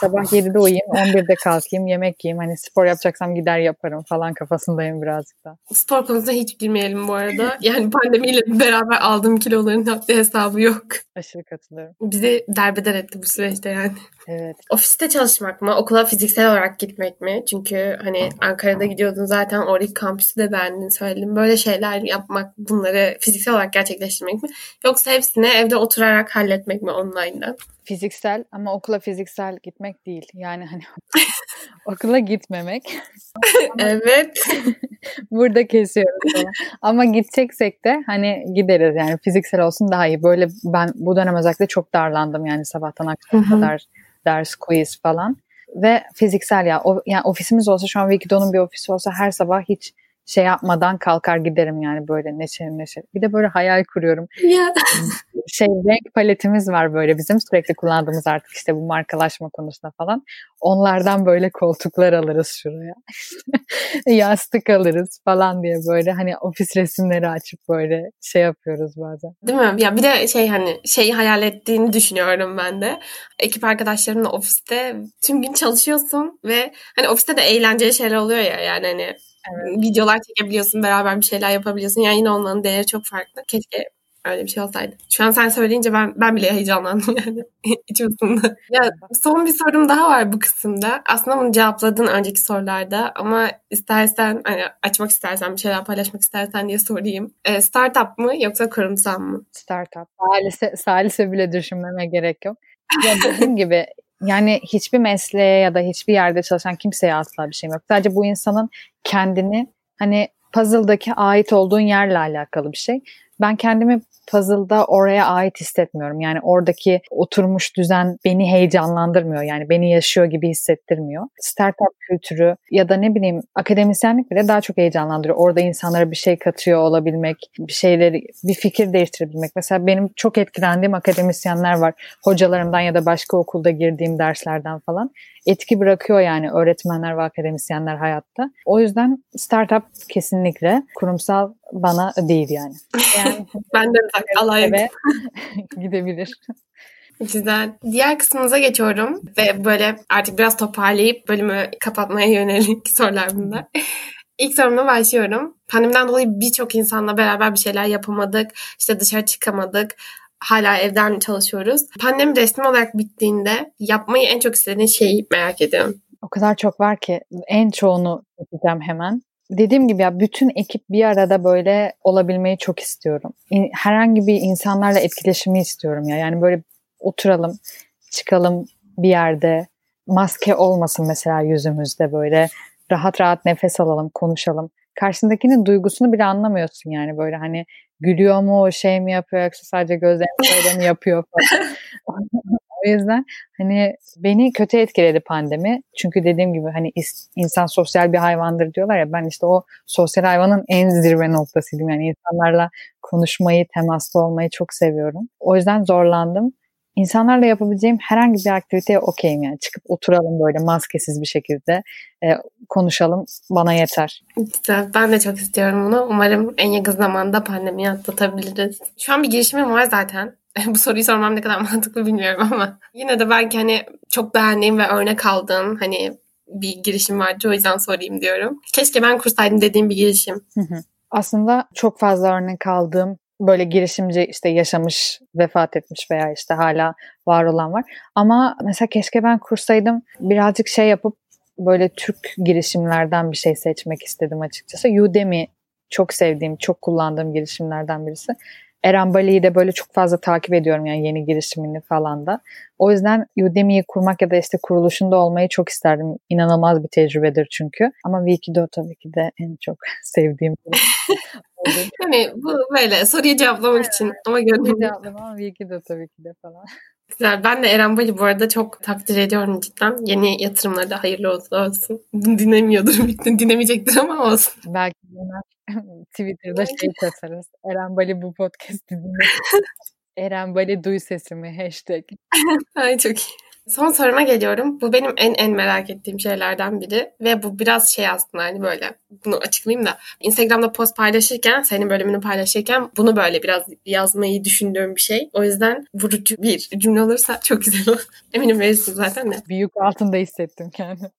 Speaker 2: Sabah 7'de uyuyayım, 11'de kalkayım, yemek yiyeyim. Hani spor yapacaksam gider yaparım falan kafasındayım birazcık da.
Speaker 1: Spor konusunda hiç girmeyelim bu arada. Yani pandemiyle beraber aldığım kiloların hesabı yok.
Speaker 2: Aşırı katılıyorum.
Speaker 1: Bizi derbeder etti bu süreçte yani.
Speaker 2: Evet.
Speaker 1: Ofiste çalışmak mı? Okula fiziksel olarak gitmek mi? Çünkü hani Ankara'da gidiyordun zaten oradaki kampüsü de beğendin söyledim. Böyle şeyler yapmak, bunları fiziksel olarak gerçekleştirmek mi? Yoksa hepsini evde oturarak halletmek mi online'dan?
Speaker 2: Fiziksel ama okula fiziksel gitmek değil. Yani hani [LAUGHS] okula gitmemek. [LAUGHS]
Speaker 1: evet. [LAUGHS]
Speaker 2: Burada kesiyoruz falan. Ama gideceksek de hani gideriz yani fiziksel olsun daha iyi. Böyle ben bu dönem özellikle çok darlandım yani sabahtan akşama kadar ders, quiz falan. Ve fiziksel ya. O, yani ofisimiz olsa şu an Wikido'nun bir ofisi olsa her sabah hiç şey yapmadan kalkar giderim yani böyle neşe neşe. Bir de böyle hayal kuruyorum. [LAUGHS] Şey renk paletimiz var böyle bizim sürekli kullandığımız artık işte bu markalaşma konusunda falan. Onlardan böyle koltuklar alırız şuraya. [LAUGHS] Yastık alırız falan diye böyle hani ofis resimleri açıp böyle şey yapıyoruz bazen.
Speaker 1: Değil mi? Ya bir de şey hani şeyi hayal ettiğini düşünüyorum ben de. Ekip arkadaşlarınla ofiste tüm gün çalışıyorsun ve hani ofiste de eğlenceli şeyler oluyor ya yani hani Evet. Videolar çekebiliyorsun, beraber bir şeyler yapabiliyorsun. Yani yine olmanın değeri çok farklı. Keşke öyle bir şey olsaydı. Şu an sen söyleyince ben ben bile heyecanlandım [LAUGHS] yani içimizde. Ya son bir sorum daha var bu kısımda. Aslında bunu cevapladın önceki sorularda ama istersen hani açmak istersen bir şeyler paylaşmak istersen diye sorayım. E, startup mı yoksa kurumsal mı?
Speaker 2: Startup. Salise, salise bile düşünmeme gerek yok. Ya dediğim gibi yani hiçbir mesleğe ya da hiçbir yerde çalışan kimseye asla bir şeyim yok. Sadece bu insanın kendini hani puzzle'daki ait olduğun yerle alakalı bir şey. Ben kendimi puzzle'da oraya ait hissetmiyorum. Yani oradaki oturmuş düzen beni heyecanlandırmıyor. Yani beni yaşıyor gibi hissettirmiyor. Startup kültürü ya da ne bileyim akademisyenlik bile daha çok heyecanlandırıyor. Orada insanlara bir şey katıyor olabilmek, bir şeyleri, bir fikir değiştirebilmek. Mesela benim çok etkilendiğim akademisyenler var. Hocalarımdan ya da başka okulda girdiğim derslerden falan etki bırakıyor yani öğretmenler ve akademisyenler hayatta. O yüzden startup kesinlikle kurumsal bana değil yani. yani [LAUGHS]
Speaker 1: ben de alay [LAUGHS]
Speaker 2: gidebilir.
Speaker 1: Güzel. Diğer kısmımıza geçiyorum ve böyle artık biraz toparlayıp bölümü kapatmaya yönelik [LAUGHS] sorular bunlar. İlk sorumla başlıyorum. Pandemiden dolayı birçok insanla beraber bir şeyler yapamadık. İşte dışarı çıkamadık hala evden çalışıyoruz. Pandemi resmi olarak bittiğinde yapmayı en çok istediğin şeyi merak ediyorum.
Speaker 2: O kadar çok var ki en çoğunu yapacağım hemen. Dediğim gibi ya bütün ekip bir arada böyle olabilmeyi çok istiyorum. Herhangi bir insanlarla etkileşimi istiyorum ya. Yani böyle oturalım, çıkalım bir yerde. Maske olmasın mesela yüzümüzde böyle. Rahat rahat nefes alalım, konuşalım. Karşındakinin duygusunu bile anlamıyorsun yani böyle hani gülüyor mu, şey mi yapıyor yoksa sadece gözlerini mi yapıyor falan. [LAUGHS] o yüzden hani beni kötü etkiledi pandemi. Çünkü dediğim gibi hani insan sosyal bir hayvandır diyorlar ya ben işte o sosyal hayvanın en zirve noktasıydım. Yani insanlarla konuşmayı, temasta olmayı çok seviyorum. O yüzden zorlandım. İnsanlarla yapabileceğim herhangi bir aktiviteye okeyim yani. Çıkıp oturalım böyle maskesiz bir şekilde e, konuşalım bana yeter.
Speaker 1: Güzel. Ben de çok istiyorum bunu. Umarım en yakın zamanda pandemiyi atlatabiliriz. Şu an bir girişimim var zaten. [LAUGHS] Bu soruyu sormam ne kadar [LAUGHS] mantıklı bilmiyorum ama yine de belki hani çok beğendiğim ve örnek aldığım hani bir girişim vardı o yüzden sorayım diyorum. Keşke ben kursaydım dediğim bir girişim.
Speaker 2: Aslında çok fazla örnek aldığım böyle girişimci işte yaşamış, vefat etmiş veya işte hala var olan var. Ama mesela keşke ben kursaydım birazcık şey yapıp böyle Türk girişimlerden bir şey seçmek istedim açıkçası. Udemy çok sevdiğim, çok kullandığım girişimlerden birisi. Eren Bali'yi de böyle çok fazla takip ediyorum yani yeni girişimini falan da. O yüzden Udemy'yi kurmak ya da işte kuruluşunda olmayı çok isterdim. İnanılmaz bir tecrübedir çünkü. Ama Wikido tabii ki de en çok [LAUGHS] sevdiğim.
Speaker 1: hani bu böyle soruyu cevaplamak için ama gönlüm.
Speaker 2: Cevaplamak ama Wikido tabii ki de falan.
Speaker 1: Güzel. Ben de Eren Bali bu arada çok takdir ediyorum cidden. Yeni yatırımları da hayırlı olsun. Dinlemiyordur. [LAUGHS] Dinlemeyecektir ama olsun.
Speaker 2: Belki [LAUGHS] Twitter'da şey tasarız. Eren Bali bu podcast dinliyor. [LAUGHS] Eren Bali duy sesimi hashtag.
Speaker 1: Ay çok iyi. Son soruma geliyorum. Bu benim en en merak ettiğim şeylerden biri. Ve bu biraz şey aslında hani böyle bunu açıklayayım da. Instagram'da post paylaşırken, senin bölümünü paylaşırken bunu böyle biraz yazmayı düşündüğüm bir şey. O yüzden vurucu bir cümle olursa çok güzel olur. [LAUGHS] Eminim verirsin zaten de.
Speaker 2: Büyük altında hissettim kendimi.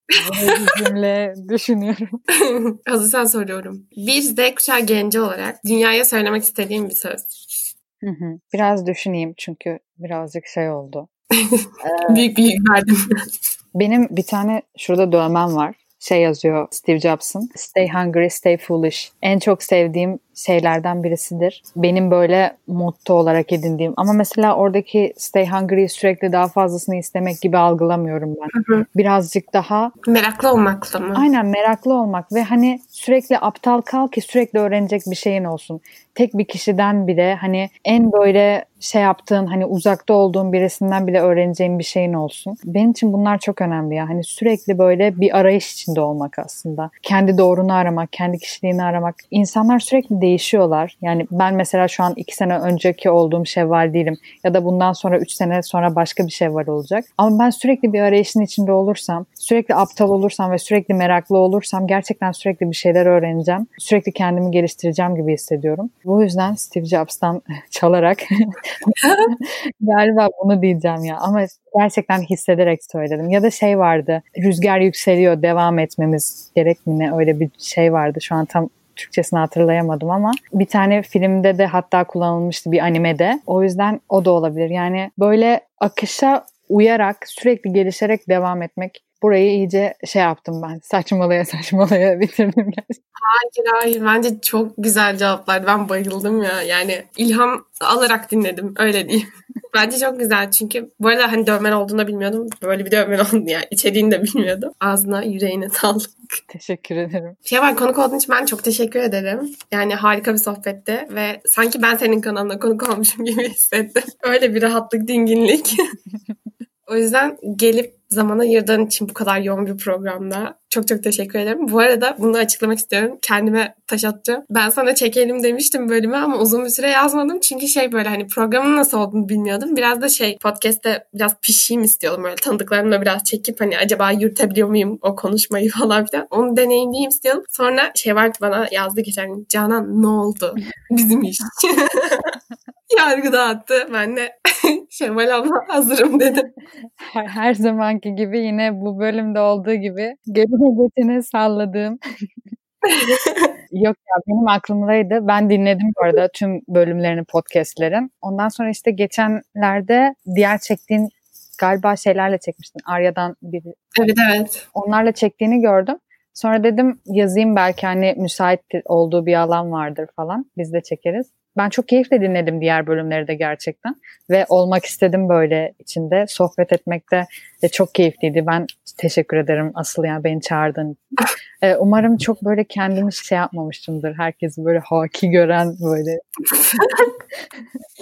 Speaker 2: Cümle [LAUGHS] düşünüyorum.
Speaker 1: Hazırsan soruyorum. Bir Z kuşağı genci olarak dünyaya söylemek istediğim bir söz.
Speaker 2: Hı hı. Biraz düşüneyim çünkü birazcık şey oldu. [LAUGHS]
Speaker 1: büyük büyük verdim.
Speaker 2: Benim bir tane şurada dövmem var. Şey yazıyor Steve Jobs'ın. Stay hungry, stay foolish. En çok sevdiğim şeylerden birisidir. Benim böyle motto olarak edindiğim. Ama mesela oradaki stay hungry sürekli daha fazlasını istemek gibi algılamıyorum ben. Hı hı. Birazcık daha...
Speaker 1: Meraklı olmakla mı?
Speaker 2: Aynen meraklı olmak ve hani sürekli aptal kal ki sürekli öğrenecek bir şeyin olsun tek bir kişiden bile hani en böyle şey yaptığın hani uzakta olduğun birisinden bile öğreneceğin bir şeyin olsun. Benim için bunlar çok önemli ya. Hani sürekli böyle bir arayış içinde olmak aslında. Kendi doğrunu aramak, kendi kişiliğini aramak. İnsanlar sürekli değişiyorlar. Yani ben mesela şu an iki sene önceki olduğum Şevval değilim. Ya da bundan sonra üç sene sonra başka bir Şevval olacak. Ama ben sürekli bir arayışın içinde olursam, sürekli aptal olursam ve sürekli meraklı olursam gerçekten sürekli bir şeyler öğreneceğim. Sürekli kendimi geliştireceğim gibi hissediyorum. Bu yüzden Steve Jobs'tan [LAUGHS] çalarak [LAUGHS] galiba bunu diyeceğim ya. Ama gerçekten hissederek söyledim. Ya da şey vardı. Rüzgar yükseliyor. Devam etmemiz gerek mi ne? Öyle bir şey vardı. Şu an tam Türkçesini hatırlayamadım ama bir tane filmde de hatta kullanılmıştı bir animede. O yüzden o da olabilir. Yani böyle akışa uyarak sürekli gelişerek devam etmek burayı iyice şey yaptım ben. Saçmalaya [LAUGHS] saçmalaya bitirdim gerçekten.
Speaker 1: Hayır hayır bence çok güzel cevaplar. Ben bayıldım ya. Yani ilham alarak dinledim öyle diyeyim. [LAUGHS] bence çok güzel çünkü bu arada hani dövmen olduğunu bilmiyordum. Böyle bir dövmen oldu yani. İçeriğini de bilmiyordum. Ağzına yüreğine [LAUGHS] sağlık.
Speaker 2: Teşekkür ederim.
Speaker 1: Şey var konuk olduğun için ben çok teşekkür ederim. Yani harika bir sohbetti ve sanki ben senin kanalına konuk olmuşum gibi hissettim. Öyle bir rahatlık, dinginlik. O yüzden gelip zaman ayırdığın için bu kadar yoğun bir programda çok çok teşekkür ederim. Bu arada bunu açıklamak istiyorum. Kendime taş atacağım. Ben sana çekelim demiştim bölümü ama uzun bir süre yazmadım. Çünkü şey böyle hani programın nasıl olduğunu bilmiyordum. Biraz da şey podcast'te biraz pişeyim istiyordum. Böyle tanıdıklarımla biraz çekip hani acaba yürütebiliyor muyum o konuşmayı [LAUGHS] falan filan. Onu deneyimleyeyim istiyordum. Sonra şey var bana yazdı geçen. Canan ne oldu? Bizim iş. [LAUGHS] Yargı dağıttı. Ben de [LAUGHS] Şevval abla hazırım dedim.
Speaker 2: Her, her zamanki gibi yine bu bölümde olduğu gibi gelin götüne salladığım [LAUGHS] Yok ya benim aklımdaydı. Ben dinledim bu arada tüm bölümlerini podcastlerin. Ondan sonra işte geçenlerde diğer çektiğin galiba şeylerle çekmiştin. Arya'dan biri.
Speaker 1: Evet evet.
Speaker 2: Onlarla çektiğini gördüm. Sonra dedim yazayım belki hani müsait olduğu bir alan vardır falan. Biz de çekeriz. Ben çok keyifle dinledim diğer bölümleri de gerçekten. Ve olmak istedim böyle içinde. Sohbet etmekte de çok keyifliydi. Ben teşekkür ederim asıl yani beni çağırdın. Ee, umarım çok böyle kendimi şey yapmamışımdır. Herkesi böyle haki gören böyle. [LAUGHS]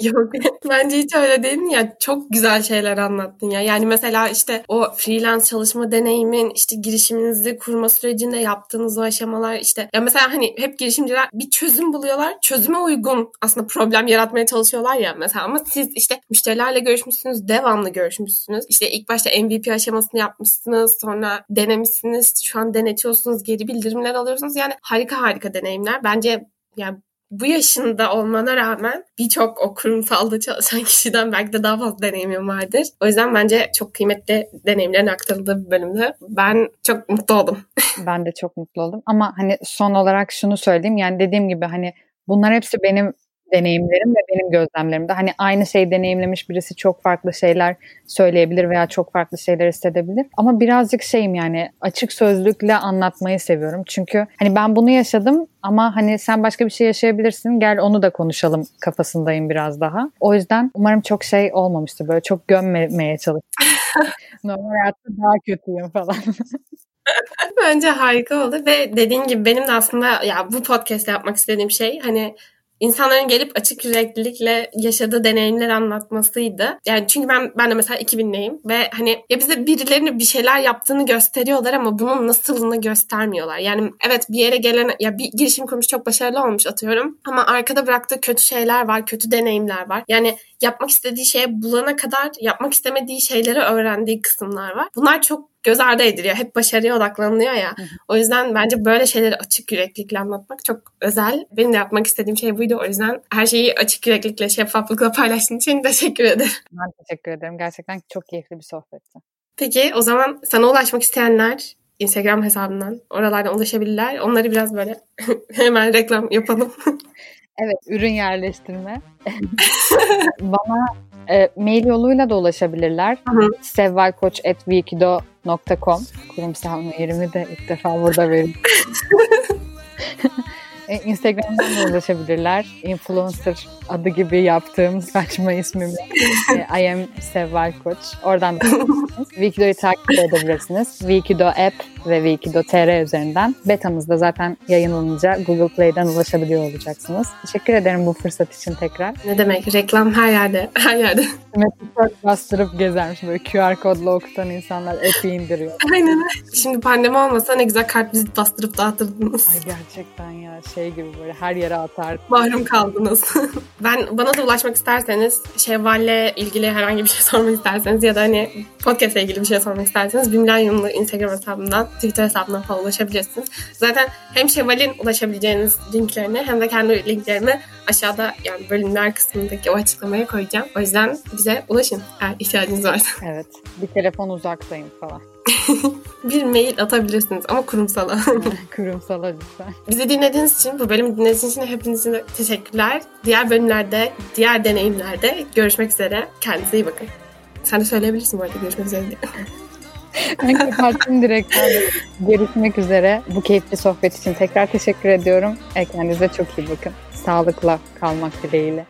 Speaker 1: Yok bence hiç öyle değil mi ya? Çok güzel şeyler anlattın ya. Yani mesela işte o freelance çalışma deneyimin işte girişiminizi kurma sürecinde yaptığınız o aşamalar işte ya mesela hani hep girişimciler bir çözüm buluyorlar. Çözüme uygun aslında problem yaratmaya çalışıyorlar ya mesela ama siz işte müşterilerle görüşmüşsünüz, devamlı görüşmüşsünüz. İşte ilk başta MVP aşamasını yapmışsınız, sonra denemişsiniz, şu an denetiyorsunuz, geri bildirimler alıyorsunuz. Yani harika harika deneyimler. Bence yani bu yaşında olmana rağmen birçok o kurumsalda çalışan kişiden belki de daha fazla deneyimim vardır. O yüzden bence çok kıymetli deneyimlerin aktarıldığı bir bölümde. Ben çok mutlu oldum. [LAUGHS]
Speaker 2: ben de çok mutlu oldum. Ama hani son olarak şunu söyleyeyim. Yani dediğim gibi hani bunlar hepsi benim deneyimlerim ve benim gözlemlerimde. Hani aynı şeyi deneyimlemiş birisi çok farklı şeyler söyleyebilir veya çok farklı şeyler hissedebilir. Ama birazcık şeyim yani açık sözlükle anlatmayı seviyorum. Çünkü hani ben bunu yaşadım ama hani sen başka bir şey yaşayabilirsin gel onu da konuşalım kafasındayım biraz daha. O yüzden umarım çok şey olmamıştır. Böyle çok gömmemeye çalıştım. [LAUGHS] Normal hayatta daha kötüyüm falan.
Speaker 1: Bence harika oldu ve dediğin gibi benim de aslında ya bu podcast yapmak istediğim şey hani insanların gelip açık yüreklilikle yaşadığı deneyimler anlatmasıydı. Yani çünkü ben ben de mesela 2000'leyim ve hani ya bize birilerinin bir şeyler yaptığını gösteriyorlar ama bunun nasılını göstermiyorlar. Yani evet bir yere gelen ya bir girişim kurmuş çok başarılı olmuş atıyorum ama arkada bıraktığı kötü şeyler var, kötü deneyimler var. Yani yapmak istediği şeye bulana kadar yapmak istemediği şeyleri öğrendiği kısımlar var. Bunlar çok göz ardı ediliyor. Hep başarıya odaklanılıyor ya. O yüzden bence böyle şeyleri açık yüreklikle anlatmak çok özel. Benim de yapmak istediğim şey buydu. O yüzden her şeyi açık yüreklikle, şeffaflıkla paylaştığın için [LAUGHS] teşekkür ederim.
Speaker 2: Ben teşekkür ederim. Gerçekten çok keyifli bir sohbetti.
Speaker 1: Peki o zaman sana ulaşmak isteyenler Instagram hesabından oralardan ulaşabilirler. Onları biraz böyle [LAUGHS] hemen reklam yapalım. [LAUGHS]
Speaker 2: evet, ürün yerleştirme. Bana e, mail yoluyla da ulaşabilirler. sevvalkoç.wikido.com Kurumsal mailimi de ilk defa burada veriyorum. [LAUGHS] E, Instagram'dan da ulaşabilirler. Influencer adı gibi yaptığım saçma ismim. E, I am Sevval Koç. Oradan da [LAUGHS] Wikido'yu takip edebilirsiniz. Wikido app ve Wikido.tr üzerinden. Betamızda zaten yayınlanınca Google Play'den ulaşabiliyor olacaksınız. Teşekkür ederim bu fırsat için tekrar.
Speaker 1: Ne demek? Reklam her yerde. Her yerde.
Speaker 2: Metrofak bastırıp gezermiş. Böyle QR kodla okutan insanlar app'i indiriyor. [LAUGHS]
Speaker 1: Aynen. Şimdi pandemi olmasa ne güzel kart vizit bastırıp dağıtırdınız.
Speaker 2: Ay gerçekten ya şey gibi böyle her yere atar.
Speaker 1: Mahrum kaldınız. [LAUGHS] ben bana da ulaşmak isterseniz Şevval'le ilgili herhangi bir şey sormak isterseniz ya da hani podcast'le ilgili bir şey sormak isterseniz Bimlen Yumlu Instagram hesabından, Twitter hesabından falan ulaşabilirsiniz. Zaten hem Şevval'in ulaşabileceğiniz linklerini hem de kendi linklerimi aşağıda yani bölümler kısmındaki o açıklamaya koyacağım. O yüzden bize ulaşın eğer ihtiyacınız varsa. [LAUGHS]
Speaker 2: Evet. Bir telefon uzaktayım falan.
Speaker 1: bir mail atabilirsiniz ama kurumsala. [LAUGHS] [LAUGHS]
Speaker 2: Kurumsala lütfen.
Speaker 1: Bizi dinlediğiniz için, bu bölümü dinlediğiniz için hepinize teşekkürler. Diğer bölümlerde, diğer deneyimlerde görüşmek üzere. Kendinize iyi bakın. Sen de söyleyebilirsin bu arada görüşmek üzere diye.
Speaker 2: Ben kapattım direkt. Görüşmek üzere. Bu keyifli sohbet için tekrar teşekkür ediyorum. Kendinize çok iyi bakın. Sağlıkla kalmak dileğiyle.